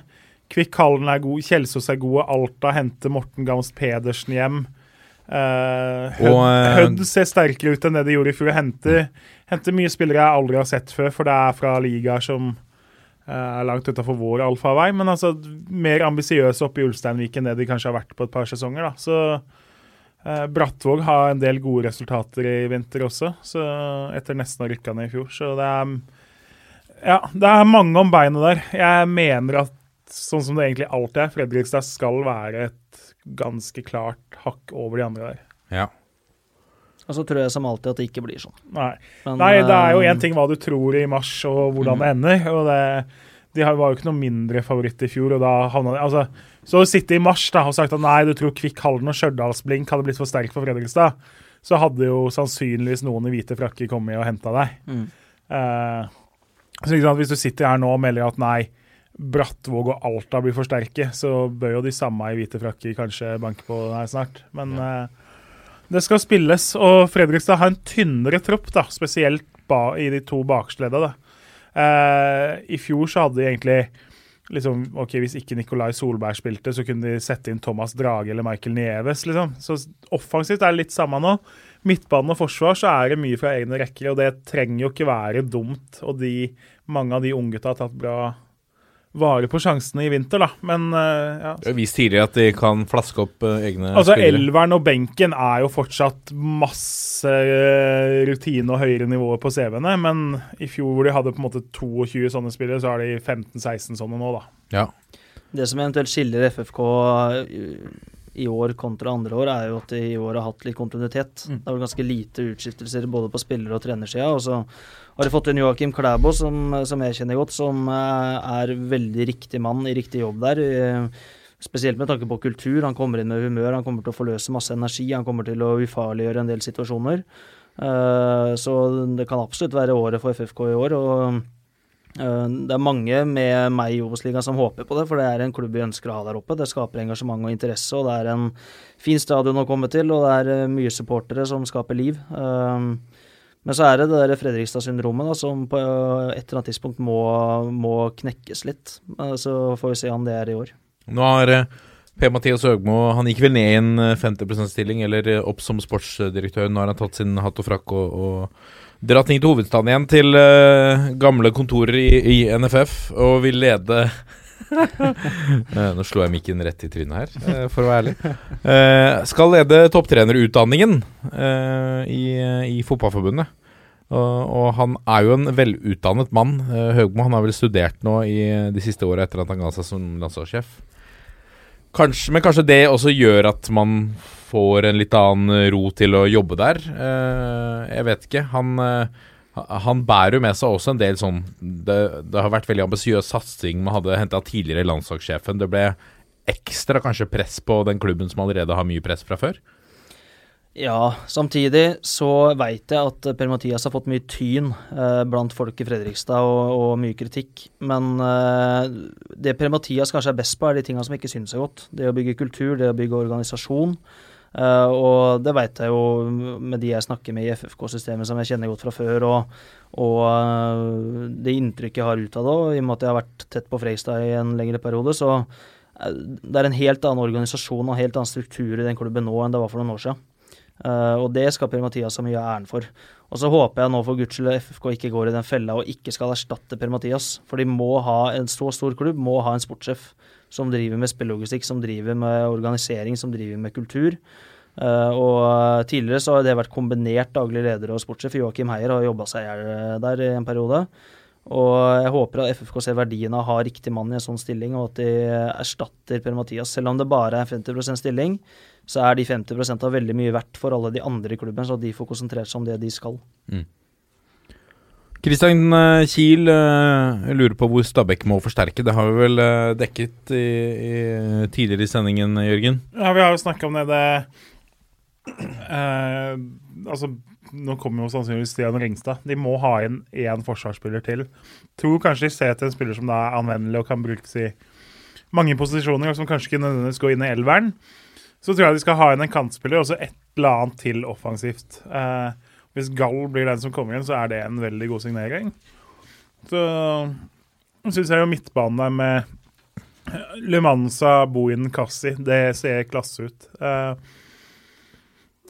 Kvikk Hallen er god, Kjelsås er gode, Alta henter Morten Gamst Pedersen hjem. Uh, Hødd, Hødd ser sterkere ut enn det de gjorde i fjor. Henter, henter mye spillere jeg aldri har sett før, for det er fra ligaer som er langt utafor vår allfarvei. Men altså mer ambisiøse oppe i Ulsteinvik enn det de kanskje har vært på et par sesonger. da. Så eh, Brattvåg har en del gode resultater i vinter også, så etter nesten å ha rykka ned i fjor. Så det er Ja, det er mange om beinet der. Jeg mener at sånn som det egentlig alltid er, Fredrikstad skal være et ganske klart hakk over de andre der.
Ja.
Og så tror jeg som alltid at det ikke blir sånn.
Nei.
Men,
Nei, det er jo
eh,
én ting hva du tror i mars og hvordan det ender. og det, De var jo ikke noe mindre favoritt i fjor. og da havna de, altså, Så å sitte i mars da, og sagt at nei, du tror Kvikk Halden og Stjørdalsblink hadde blitt for sterk for Fredrikstad, så hadde jo sannsynligvis noen i hvite frakker kommet og henta deg.
Mm.
Eh, så ikke sant, Hvis du sitter her nå og melder at nei, Brattvåg og Alta blir for sterke, så bør jo de samme i hvite frakker kanskje banke på her snart. Men eh, det skal spilles, og Fredrikstad har en tynnere tropp, da, spesielt i de to bakerste ledda. da. Eh, I fjor så hadde de egentlig liksom, ok, Hvis ikke Nikolai Solberg spilte, så kunne de sette inn Thomas Drage eller Michael Nieves. liksom. Så offensivt er det litt samme nå. Midtbane og forsvar så er det mye fra egne rekker, og det trenger jo ikke være dumt. Og de, mange av de unggutta har tatt bra vare på sjansene i vinter, da. Men uh, ja,
Det er vist tidligere at de kan flaske opp uh, egne
Altså,
spillere.
Elveren og benken er jo fortsatt masse uh, rutine og høyere nivåer på CV-ene, men i fjor hvor de hadde på en måte 22 sånne spillere, så har de 15-16 sånne nå, da.
Ja.
Det som eventuelt skiller FFK i år kontra andre år, er jo at de i år har hatt litt kontinuitet.
Mm.
Det har vært ganske lite utskiftelser både på spiller- og trenersida. Og så har de fått inn Joakim Klæbo, som, som jeg kjenner godt, som eh, er veldig riktig mann i riktig jobb der. eh, Spesielt med tanke på kultur. Han kommer inn med humør, han kommer til å forløse masse energi, han kommer til å ufarliggjøre en del situasjoner. Eh, Så det kan absolutt være året for FFK i år. og det er mange med meg i Obos-ligaen som håper på det, for det er en klubb vi ønsker å ha der oppe. Det skaper engasjement og interesse, og det er en fin stadion å komme til, og det er eh, mye supportere som skaper liv. Um, Men så er det det der Fredrikstad-syndromet som på et eller annet tidspunkt må, må knekkes litt. Eh, Så får vi se om det er i år.
Nå har eh, Per-Mathias Høgmo Han gikk vel ned i en eh, 50 %-stilling, eller eh, opp som sportsdirektør. Nå har han tatt sin hatt og frakk og, og dratt inn til hovedstaden igjen, til uh, gamle kontorer i, i NFF, og vil lede uh, Nå slo jeg mikken rett i trynet her, uh, for å være ærlig. Eh, skal lede topptrenerutdanningen eh, i, i Fotballforbundet. Og, han er jo en velutdannet mann. Eh, Høgmo han har vel studert nå i de siste åra etter at han ga seg som landslagssjef. Kanskje, men kanskje det også gjør at man får en litt annen ro til å jobbe der. Eh, jeg vet ikke. Han, eh, han bærer jo med seg også en del sånn Det, det har vært veldig ambisiøs satsing man hadde henta tidligere landslagssjefen. Det ble ekstra kanskje press på den klubben som allerede har mye press fra før.
Ja, samtidig så veit jeg at Per-Mathias har fått mye tyn eh, blant folk i Fredrikstad og, og mye kritikk. Men eh, det Per-Mathias kanskje er best på, er de tinga som ikke synes er godt. Det å bygge kultur, det å bygge organisasjon. Eh, og det veit jeg jo med de jeg snakker med i FFK-systemet som jeg kjenner godt fra før, og, og eh, det inntrykket jeg har ut av det, i og med at jeg har vært tett på Freistad i en lengre periode, så eh, det er en helt annen organisasjon og en helt annen struktur i den klubben nå enn det var for noen år siden. Og det skal Per-Mathias ha mye av æren for. Og så håper jeg nå for guds skyld FFK ikke går i den fella og ikke skal erstatte Per-Mathias. For de må ha en så stor klubb, må ha en sportssjef som driver med spillelogistikk, som driver med organisering, som driver med kultur. Uh, og tidligere så har det vært kombinert daglig leder og sportssjef. Joakim Heier har jobba seg i hjel der i en periode. Og jeg håper at FFK ser verdien av å ha riktig mann i en sånn stilling, og at de erstatter Per-Mathias. Selv om det bare er 50% stilling, så er de 50% av veldig mye verdt for alle de andre i klubben, så de får konsentrert seg om det de skal.
Kristian eh, Kiel eh, lurer på hvor Stabæk må forsterke. Det har vi vel eh, dekket i, i, tidligere i sendingen, Jørgen?
Ja, vi har jo snakka om det, det eh, Altså, nå kommer jo sannsynligvis Stian Ringstad. De må ha inn én forsvarsspiller til. Tror kanskje de ser etter en spiller som da er anvendelig og kan brukes i mange posisjoner, og som kanskje ikke nødvendigvis går inn i elveren. Så tror jeg de skal ha inn en kantspiller og så et eller annet til offensivt. Eh, hvis Gall blir den som kommer inn, så er det en veldig god signering. Så syns jeg jo midtbanen der med Lumanza, Bohin, Kassi, det ser klasse ut. Eh,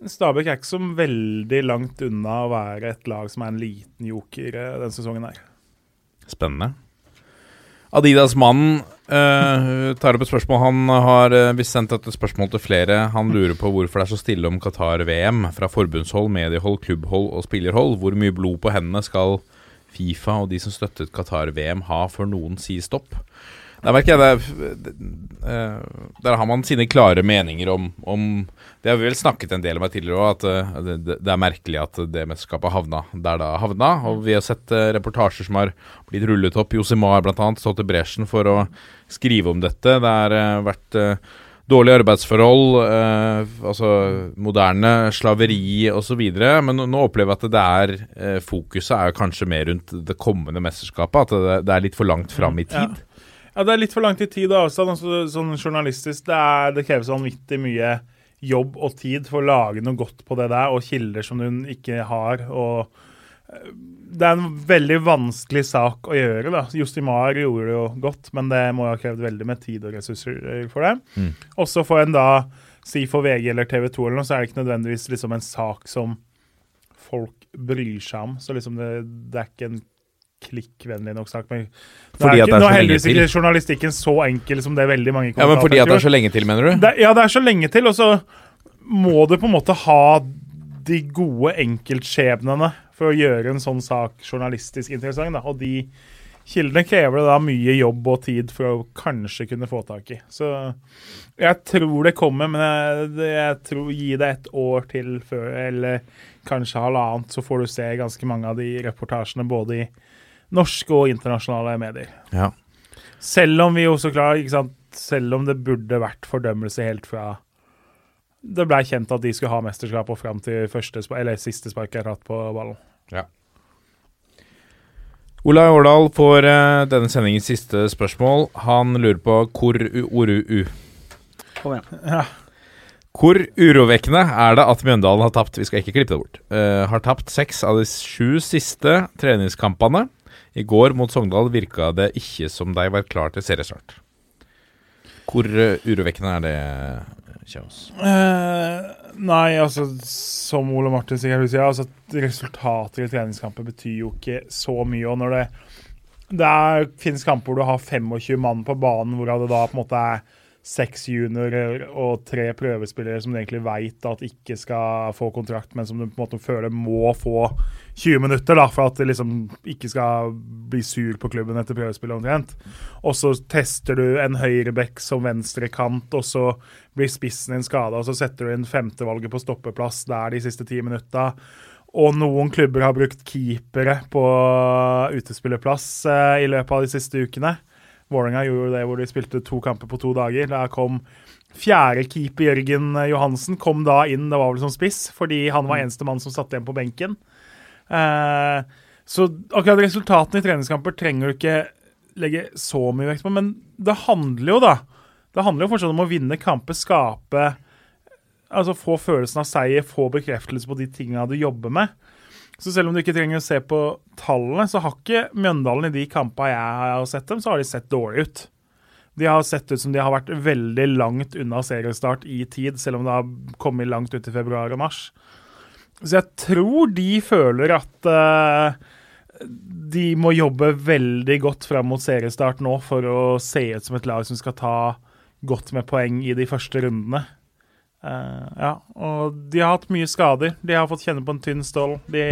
Stabæk er ikke så veldig langt unna å være et lag som er en liten joker eh, denne sesongen her.
Spennende. Adidas-mannen eh, tar opp et spørsmål. Han har uh, visst sendt et spørsmål til flere. Han lurer på hvorfor det er så stille om Qatar-VM fra forbundshold, mediehold, klubbhold og spillerhold. Hvor mye blod på hendene skal Fifa og de som støttet Qatar-VM ha før noen sier stopp? Der merker jeg det, eh, Der har man sine klare meninger om, om Det har vi vel snakket en del om her tidligere òg, at det, det er merkelig at det mesterskapet havna der det havna. Og vi har sett reportasjer som har blitt rullet opp. Josimar bl.a. stått i bresjen for å skrive om dette. Det har eh, vært eh, dårlige arbeidsforhold, eh, altså moderne slaveri osv. Men nå, opplever jeg at det er fokuset er kanskje mer rundt det kommende mesterskapet. At det, er litt for langt fram i tid.
Ja, det er litt for langt i tid og avstand. Altså, sånn journalistisk, det, er, det kreves vanvittig mye jobb og tid for å lage noe godt på det der, og kilder som du ikke har. og Det er en veldig vanskelig sak å gjøre. da. Jostimar gjorde det jo godt, men det må jo ha krevd veldig med tid og ressurser for det.
Mm.
Også for en da, si for VG eller TV 2 eller noe, så er det ikke nødvendigvis liksom en sak som folk bryr seg om. Så liksom det, det er ikke en klikkvennlig nok sak. Men nå
Fordi
er,
at
ikke,
er
nå
så
er heldigvis ikke journalistikken så enkel som det veldig mange
Ja, men fordi at det er så lenge til, mener du?
Det, ja, det er så lenge til, og så må du på en måte ha de gode enkeltskjebnene for å gjøre en sånn sak journalistisk interessant. Da. Og de kildene krever det da mye jobb og tid for å kanskje kunne få tak i. Så jeg tror det kommer, men jeg, jeg tror gi det et år til før, eller kanskje halvannet, så får du se ganske mange av de reportasjene både i norske og internasjonale medier.
Ja.
Selv om vi jo så klart selv om det burde vært fordømmelse helt fra det blei kjent at de skulle ha mesterskap og fram til første, eller siste spark jeg har hatt på ballen.
Olai Årdal får eh, denne sendingens siste spørsmål. Han lurer på hvor u- Oru U.
Kom igjen.
Ja.
Hvor urovekkende er det at Mjøndalen har tapt Vi skal ikke klippe det bort. Uh, har tapt seks av de sju siste treningskampene. I går mot Sogndal virka det ikke som de var klar til seriestart. Hvor eh, urovekkende er det, Kjøs?
Eh, nei, altså som Ole Martin sikkert vil si, altså, resultater i treningskamper betyr jo ikke så mye. Og når det, det er, finnes kamper hvor du har 25 mann på banen, hvorav det da på en måte er seks juniorer og tre prøvespillere som du egentlig veit at ikke skal få kontrakt, men som du på en måte føler må få 20 minutter da, for at de liksom ikke skal bli sur på klubben etter prøvespillet omtrent. Og så tester du en høyreback som venstrekant, og så blir spissen din skada, og så setter du inn femtevalget på stoppeplass der de siste ti minutta. Og noen klubber har brukt keepere på utespillerplass eh, i løpet av de siste ukene. Vålerenga gjorde det hvor de spilte to kamper på to dager. Der kom fjerde keeper Jørgen Johansen kom da inn, det var vel som spiss, fordi han var eneste mann som satt igjen på benken. Eh, så akkurat resultatene i treningskamper trenger du ikke legge så mye vekt på, men det handler jo, da. Det handler jo fortsatt om å vinne kamper, skape Altså få følelsen av seier, få bekreftelse på de tinga du jobber med. Så selv om du ikke trenger å se på tallene, så har ikke Mjøndalen i de kampene jeg har sett dem, så har de sett dårlig ut. De har sett ut som de har vært veldig langt unna seriestart i tid, selv om det har kommet langt ut i februar og mars. Så jeg tror de føler at uh, de må jobbe veldig godt fram mot seriestart nå for å se ut som et lag som skal ta godt med poeng i de første rundene. Eh, ja, og de har hatt mye skader. De har fått kjenne på en tynn stål. De,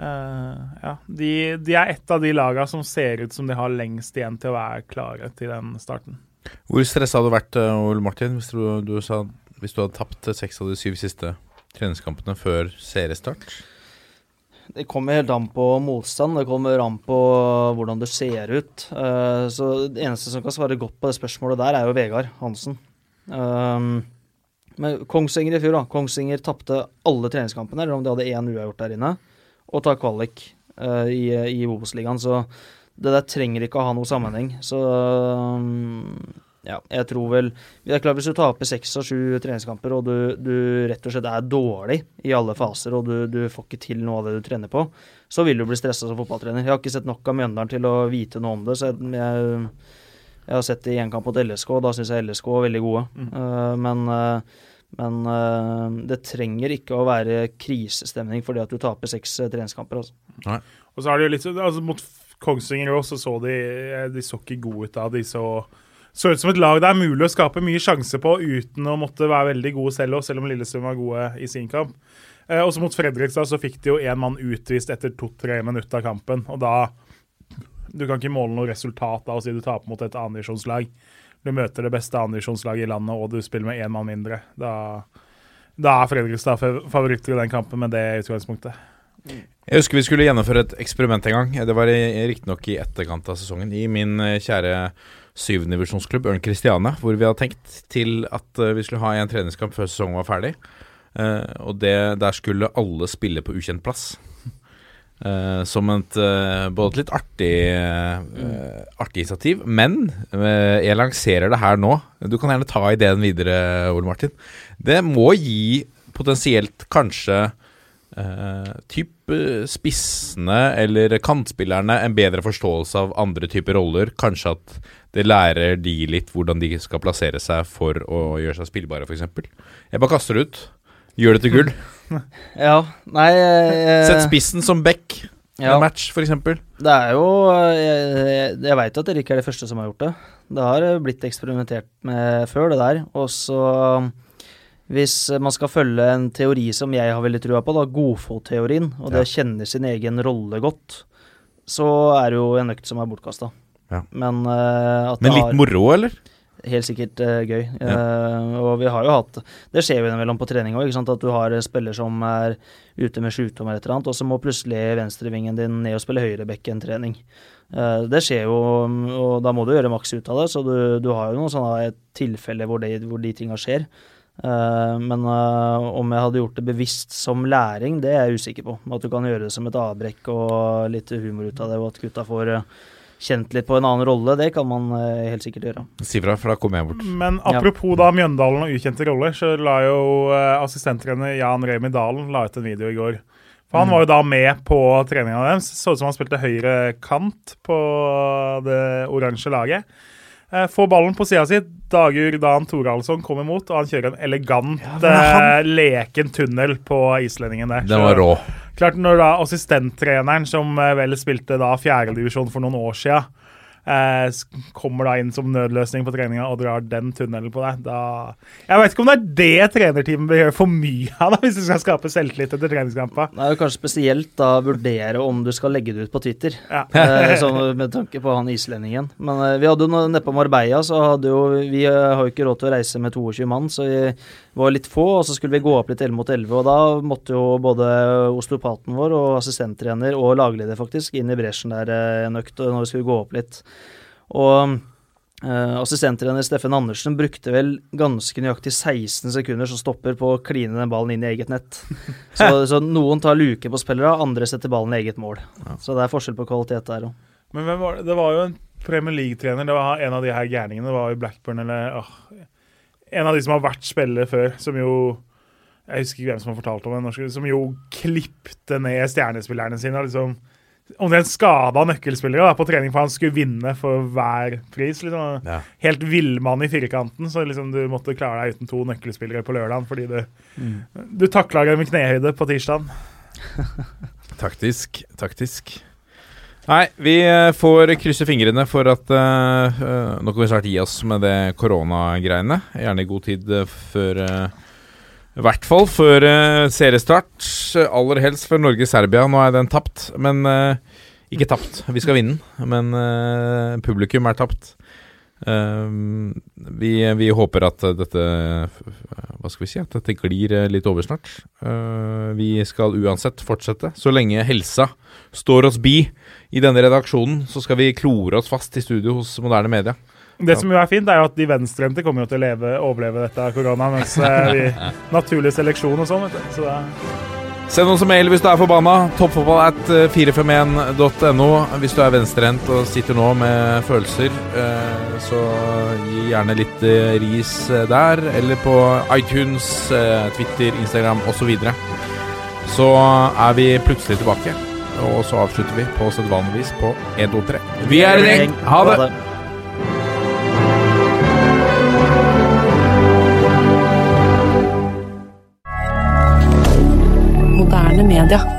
uh, ja, de, de er et av de lagene som ser ut som de har lengst igjen til å være klare til den starten.
Hvor stressa hadde du vært, eh, Ole Martin, hvis du, du, sa, hvis du hadde tapt seks av de syv siste treningskampene før seriestart?
Det kommer helt an på motstand, det kommer an på hvordan det ser ut. Eh, så det eneste som kan svare godt på det spørsmålet der, er jo Vegard Hansen. Um, men Kongsvinger i fjor, da. Kongsvinger tapte alle treningskampene, eller om de hadde én uavgjort der inne, og tar kvalik uh, i, i Obos-ligaen. Så det der trenger ikke å ha noe sammenheng. Så um, ja, jeg tror vel Det er klart Hvis du taper seks av sju treningskamper, og du, du, rett og slett er dårlig i alle faser, og du, du, får ikke til noe av det du trener på, så vil du bli stressa som fotballtrener. Jeg har ikke sett nok av Mjøndalen til å vite noe om det. så jeg, jeg jeg har sett det i én kamp mot LSK, og da syns jeg LSK var veldig gode. Mm. Uh, men, uh, men uh, det trenger ikke å være krisestemning fordi at du taper seks treningskamper. Altså.
Nei. Og så er det jo litt altså, Mot Kongsvinger også, så de, de så ikke gode ut da. De så, så ut som et lag det er mulig å skape mye sjanse på uten å måtte være veldig gode selv, selv om Lillestrøm var gode i sin kamp. også mot Fredrikstad så fikk de jo én mann utvist etter to-tre minutter av kampen. og da du kan ikke måle noe resultat av å si du taper mot et andredivisjonslag. Du møter det beste andredivisjonslaget i landet, og du spiller med én mann mindre. Da, da er Fredrikstad favoritter i den kampen med det utgangspunktet.
Jeg husker vi skulle gjennomføre et eksperiment en gang. Det var riktignok i etterkant av sesongen. I min kjære syvendivisjonsklubb Ørn Christiane, hvor vi hadde tenkt til at vi skulle ha en treningskamp før sesongen var ferdig. og det, der skulle alle spille på ukjent plass. Uh, som et uh, både litt artig, uh, artig initiativ. Men jeg lanserer det her nå. Du kan gjerne ta ideen videre, Ole Martin. Det må gi potensielt kanskje typ spissene eller kantspillerne en bedre forståelse av andre typer roller. Kanskje at det lærer de litt hvordan de skal plassere seg for å gjøre seg spillbare, f.eks. Jeg bare kaster det ut. Gjør det til gull.
ja, nei
eh, Sett spissen som back ja. en match, f.eks.
Det er jo Jeg, jeg, jeg veit at dere ikke er de første som har gjort det. Det har blitt eksperimentert med før, det der. Og så hvis man skal følge en teori som jeg har veldig trua på, da, godfotteorien, og det å kjenne sin egen rolle godt, så er det jo en økt som er bortkasta.
Ja.
Men, uh,
Men litt har, moro, eller?
Helt sikkert uh, gøy. Ja. Uh, og vi har jo hatt Det skjer jo innimellom på trening òg, at du har spiller som er ute med sjukdom eller et eller annet, og så må plutselig venstrevingen din ned og spille høyreback en trening. Uh, det skjer jo, og da må du gjøre maks ut av det, så du, du har jo noen sånne tilfeller hvor, det, hvor de tinga skjer. Men om jeg hadde gjort det bevisst som læring, det er jeg usikker på. At du kan gjøre det som et avbrekk og litt humor ut av det, og at gutta får uh, kjent litt på en annen rolle, det kan man eh, helt sikkert gjøre.
Si fra, for da kommer jeg bort.
Men apropos da Mjøndalen og ukjente roller, så la jo eh, assistenttrener Jan Remi Dalen la ut en video i går. For Han var jo da med på treninga deres. Så ut som han spilte høyre kant på det oransje laget. Eh, Får ballen på sida si. Dagur Dan Thoralsson kom imot, og han kjører en elegant, eh, leken tunnel på islendingen der.
Den
Så-
var rå.
Klart når da assistenttreneren, som eh, vel spilte da fjerdedivisjon for noen år sia, eh, kommer da inn som nødløsning på treninga og drar den tunnelen på deg, da Jeg vet ikke om det er det trenerteamet bør gjøre for mye av, da, hvis du skal skape selvtillit etter treningskampa.
Det er jo kanskje spesielt da vurdere om du skal legge det ut på Twitter,
Ja.
eh, sånn med tanke på han islendingen. Men eh, vi hadde jo neppe Marbella, så hadde jo Vi har jo ikke råd til å reise med 22 mann, så vi var litt få, og så skulle vi gå opp litt 11 mot 11, og da måtte jo både osteopaten vår og assistenttrener og lagleder faktisk inn i bresjen der eh, en økt når vi skulle gå opp litt. Og eh, assistenttrener Steffen Andersen brukte vel ganske nøyaktig 16 sekunder som stopper på å kline den ballen inn i eget nett. Så, så noen tar luke på spillere, andre setter ballen i eget mål. Så det er forskjell på kvalitet der òg.
Men hvem var det? det var jo en Premier League-trener, det var en av de her gærningene, det var jo Blackburn eller åh, En av de som har vært spillere før, som jo Jeg husker ikke hvem som har fortalt om det, som jo klipte ned stjernespillerne sine. liksom Omtrent skada nøkkelspillere da, på trening for han skulle vinne for hver pris. liksom.
Ja.
Helt villmann i firkanten, så liksom du måtte klare deg uten to nøkkelspillere på lørdagen fordi du, du takla dem i knehøyde på tirsdag.
Taktisk, taktisk. Nei, vi eh, får krysse fingrene for at uh, Nå kan vi snart gi oss med det koronagreiene. Gjerne i god tid før uh, I hvert fall før uh, seriestart. Aller helst før Norge-Serbia. Nå er den tapt, men uh, Ikke tapt, vi skal vinne, men uh, publikum er tapt. Vi, vi håper at dette Hva skal vi si? At dette glir litt over snart. Vi skal uansett fortsette. Så lenge helsa står oss bi i denne redaksjonen, så skal vi klore oss fast i studio hos Moderne Media.
Det som jo er fint, er jo at de venstrehendte kommer jo til å leve, overleve dette korona, mens de vi naturlig seleksjon og sånn. vet du. Så det er
Send oss en mail hvis du er forbanna. Toppfotball at 451.no. Hvis du er venstrehendt og sitter nå med følelser, eh, så gi gjerne litt eh, ris eh, der. Eller på iTunes, eh, Twitter, Instagram osv. Så, videre. så er vi plutselig tilbake. Og så avslutter vi på sedvanlig vis på 1, 2, 3. Vi er i gjeng! Ha det!
Moderne media.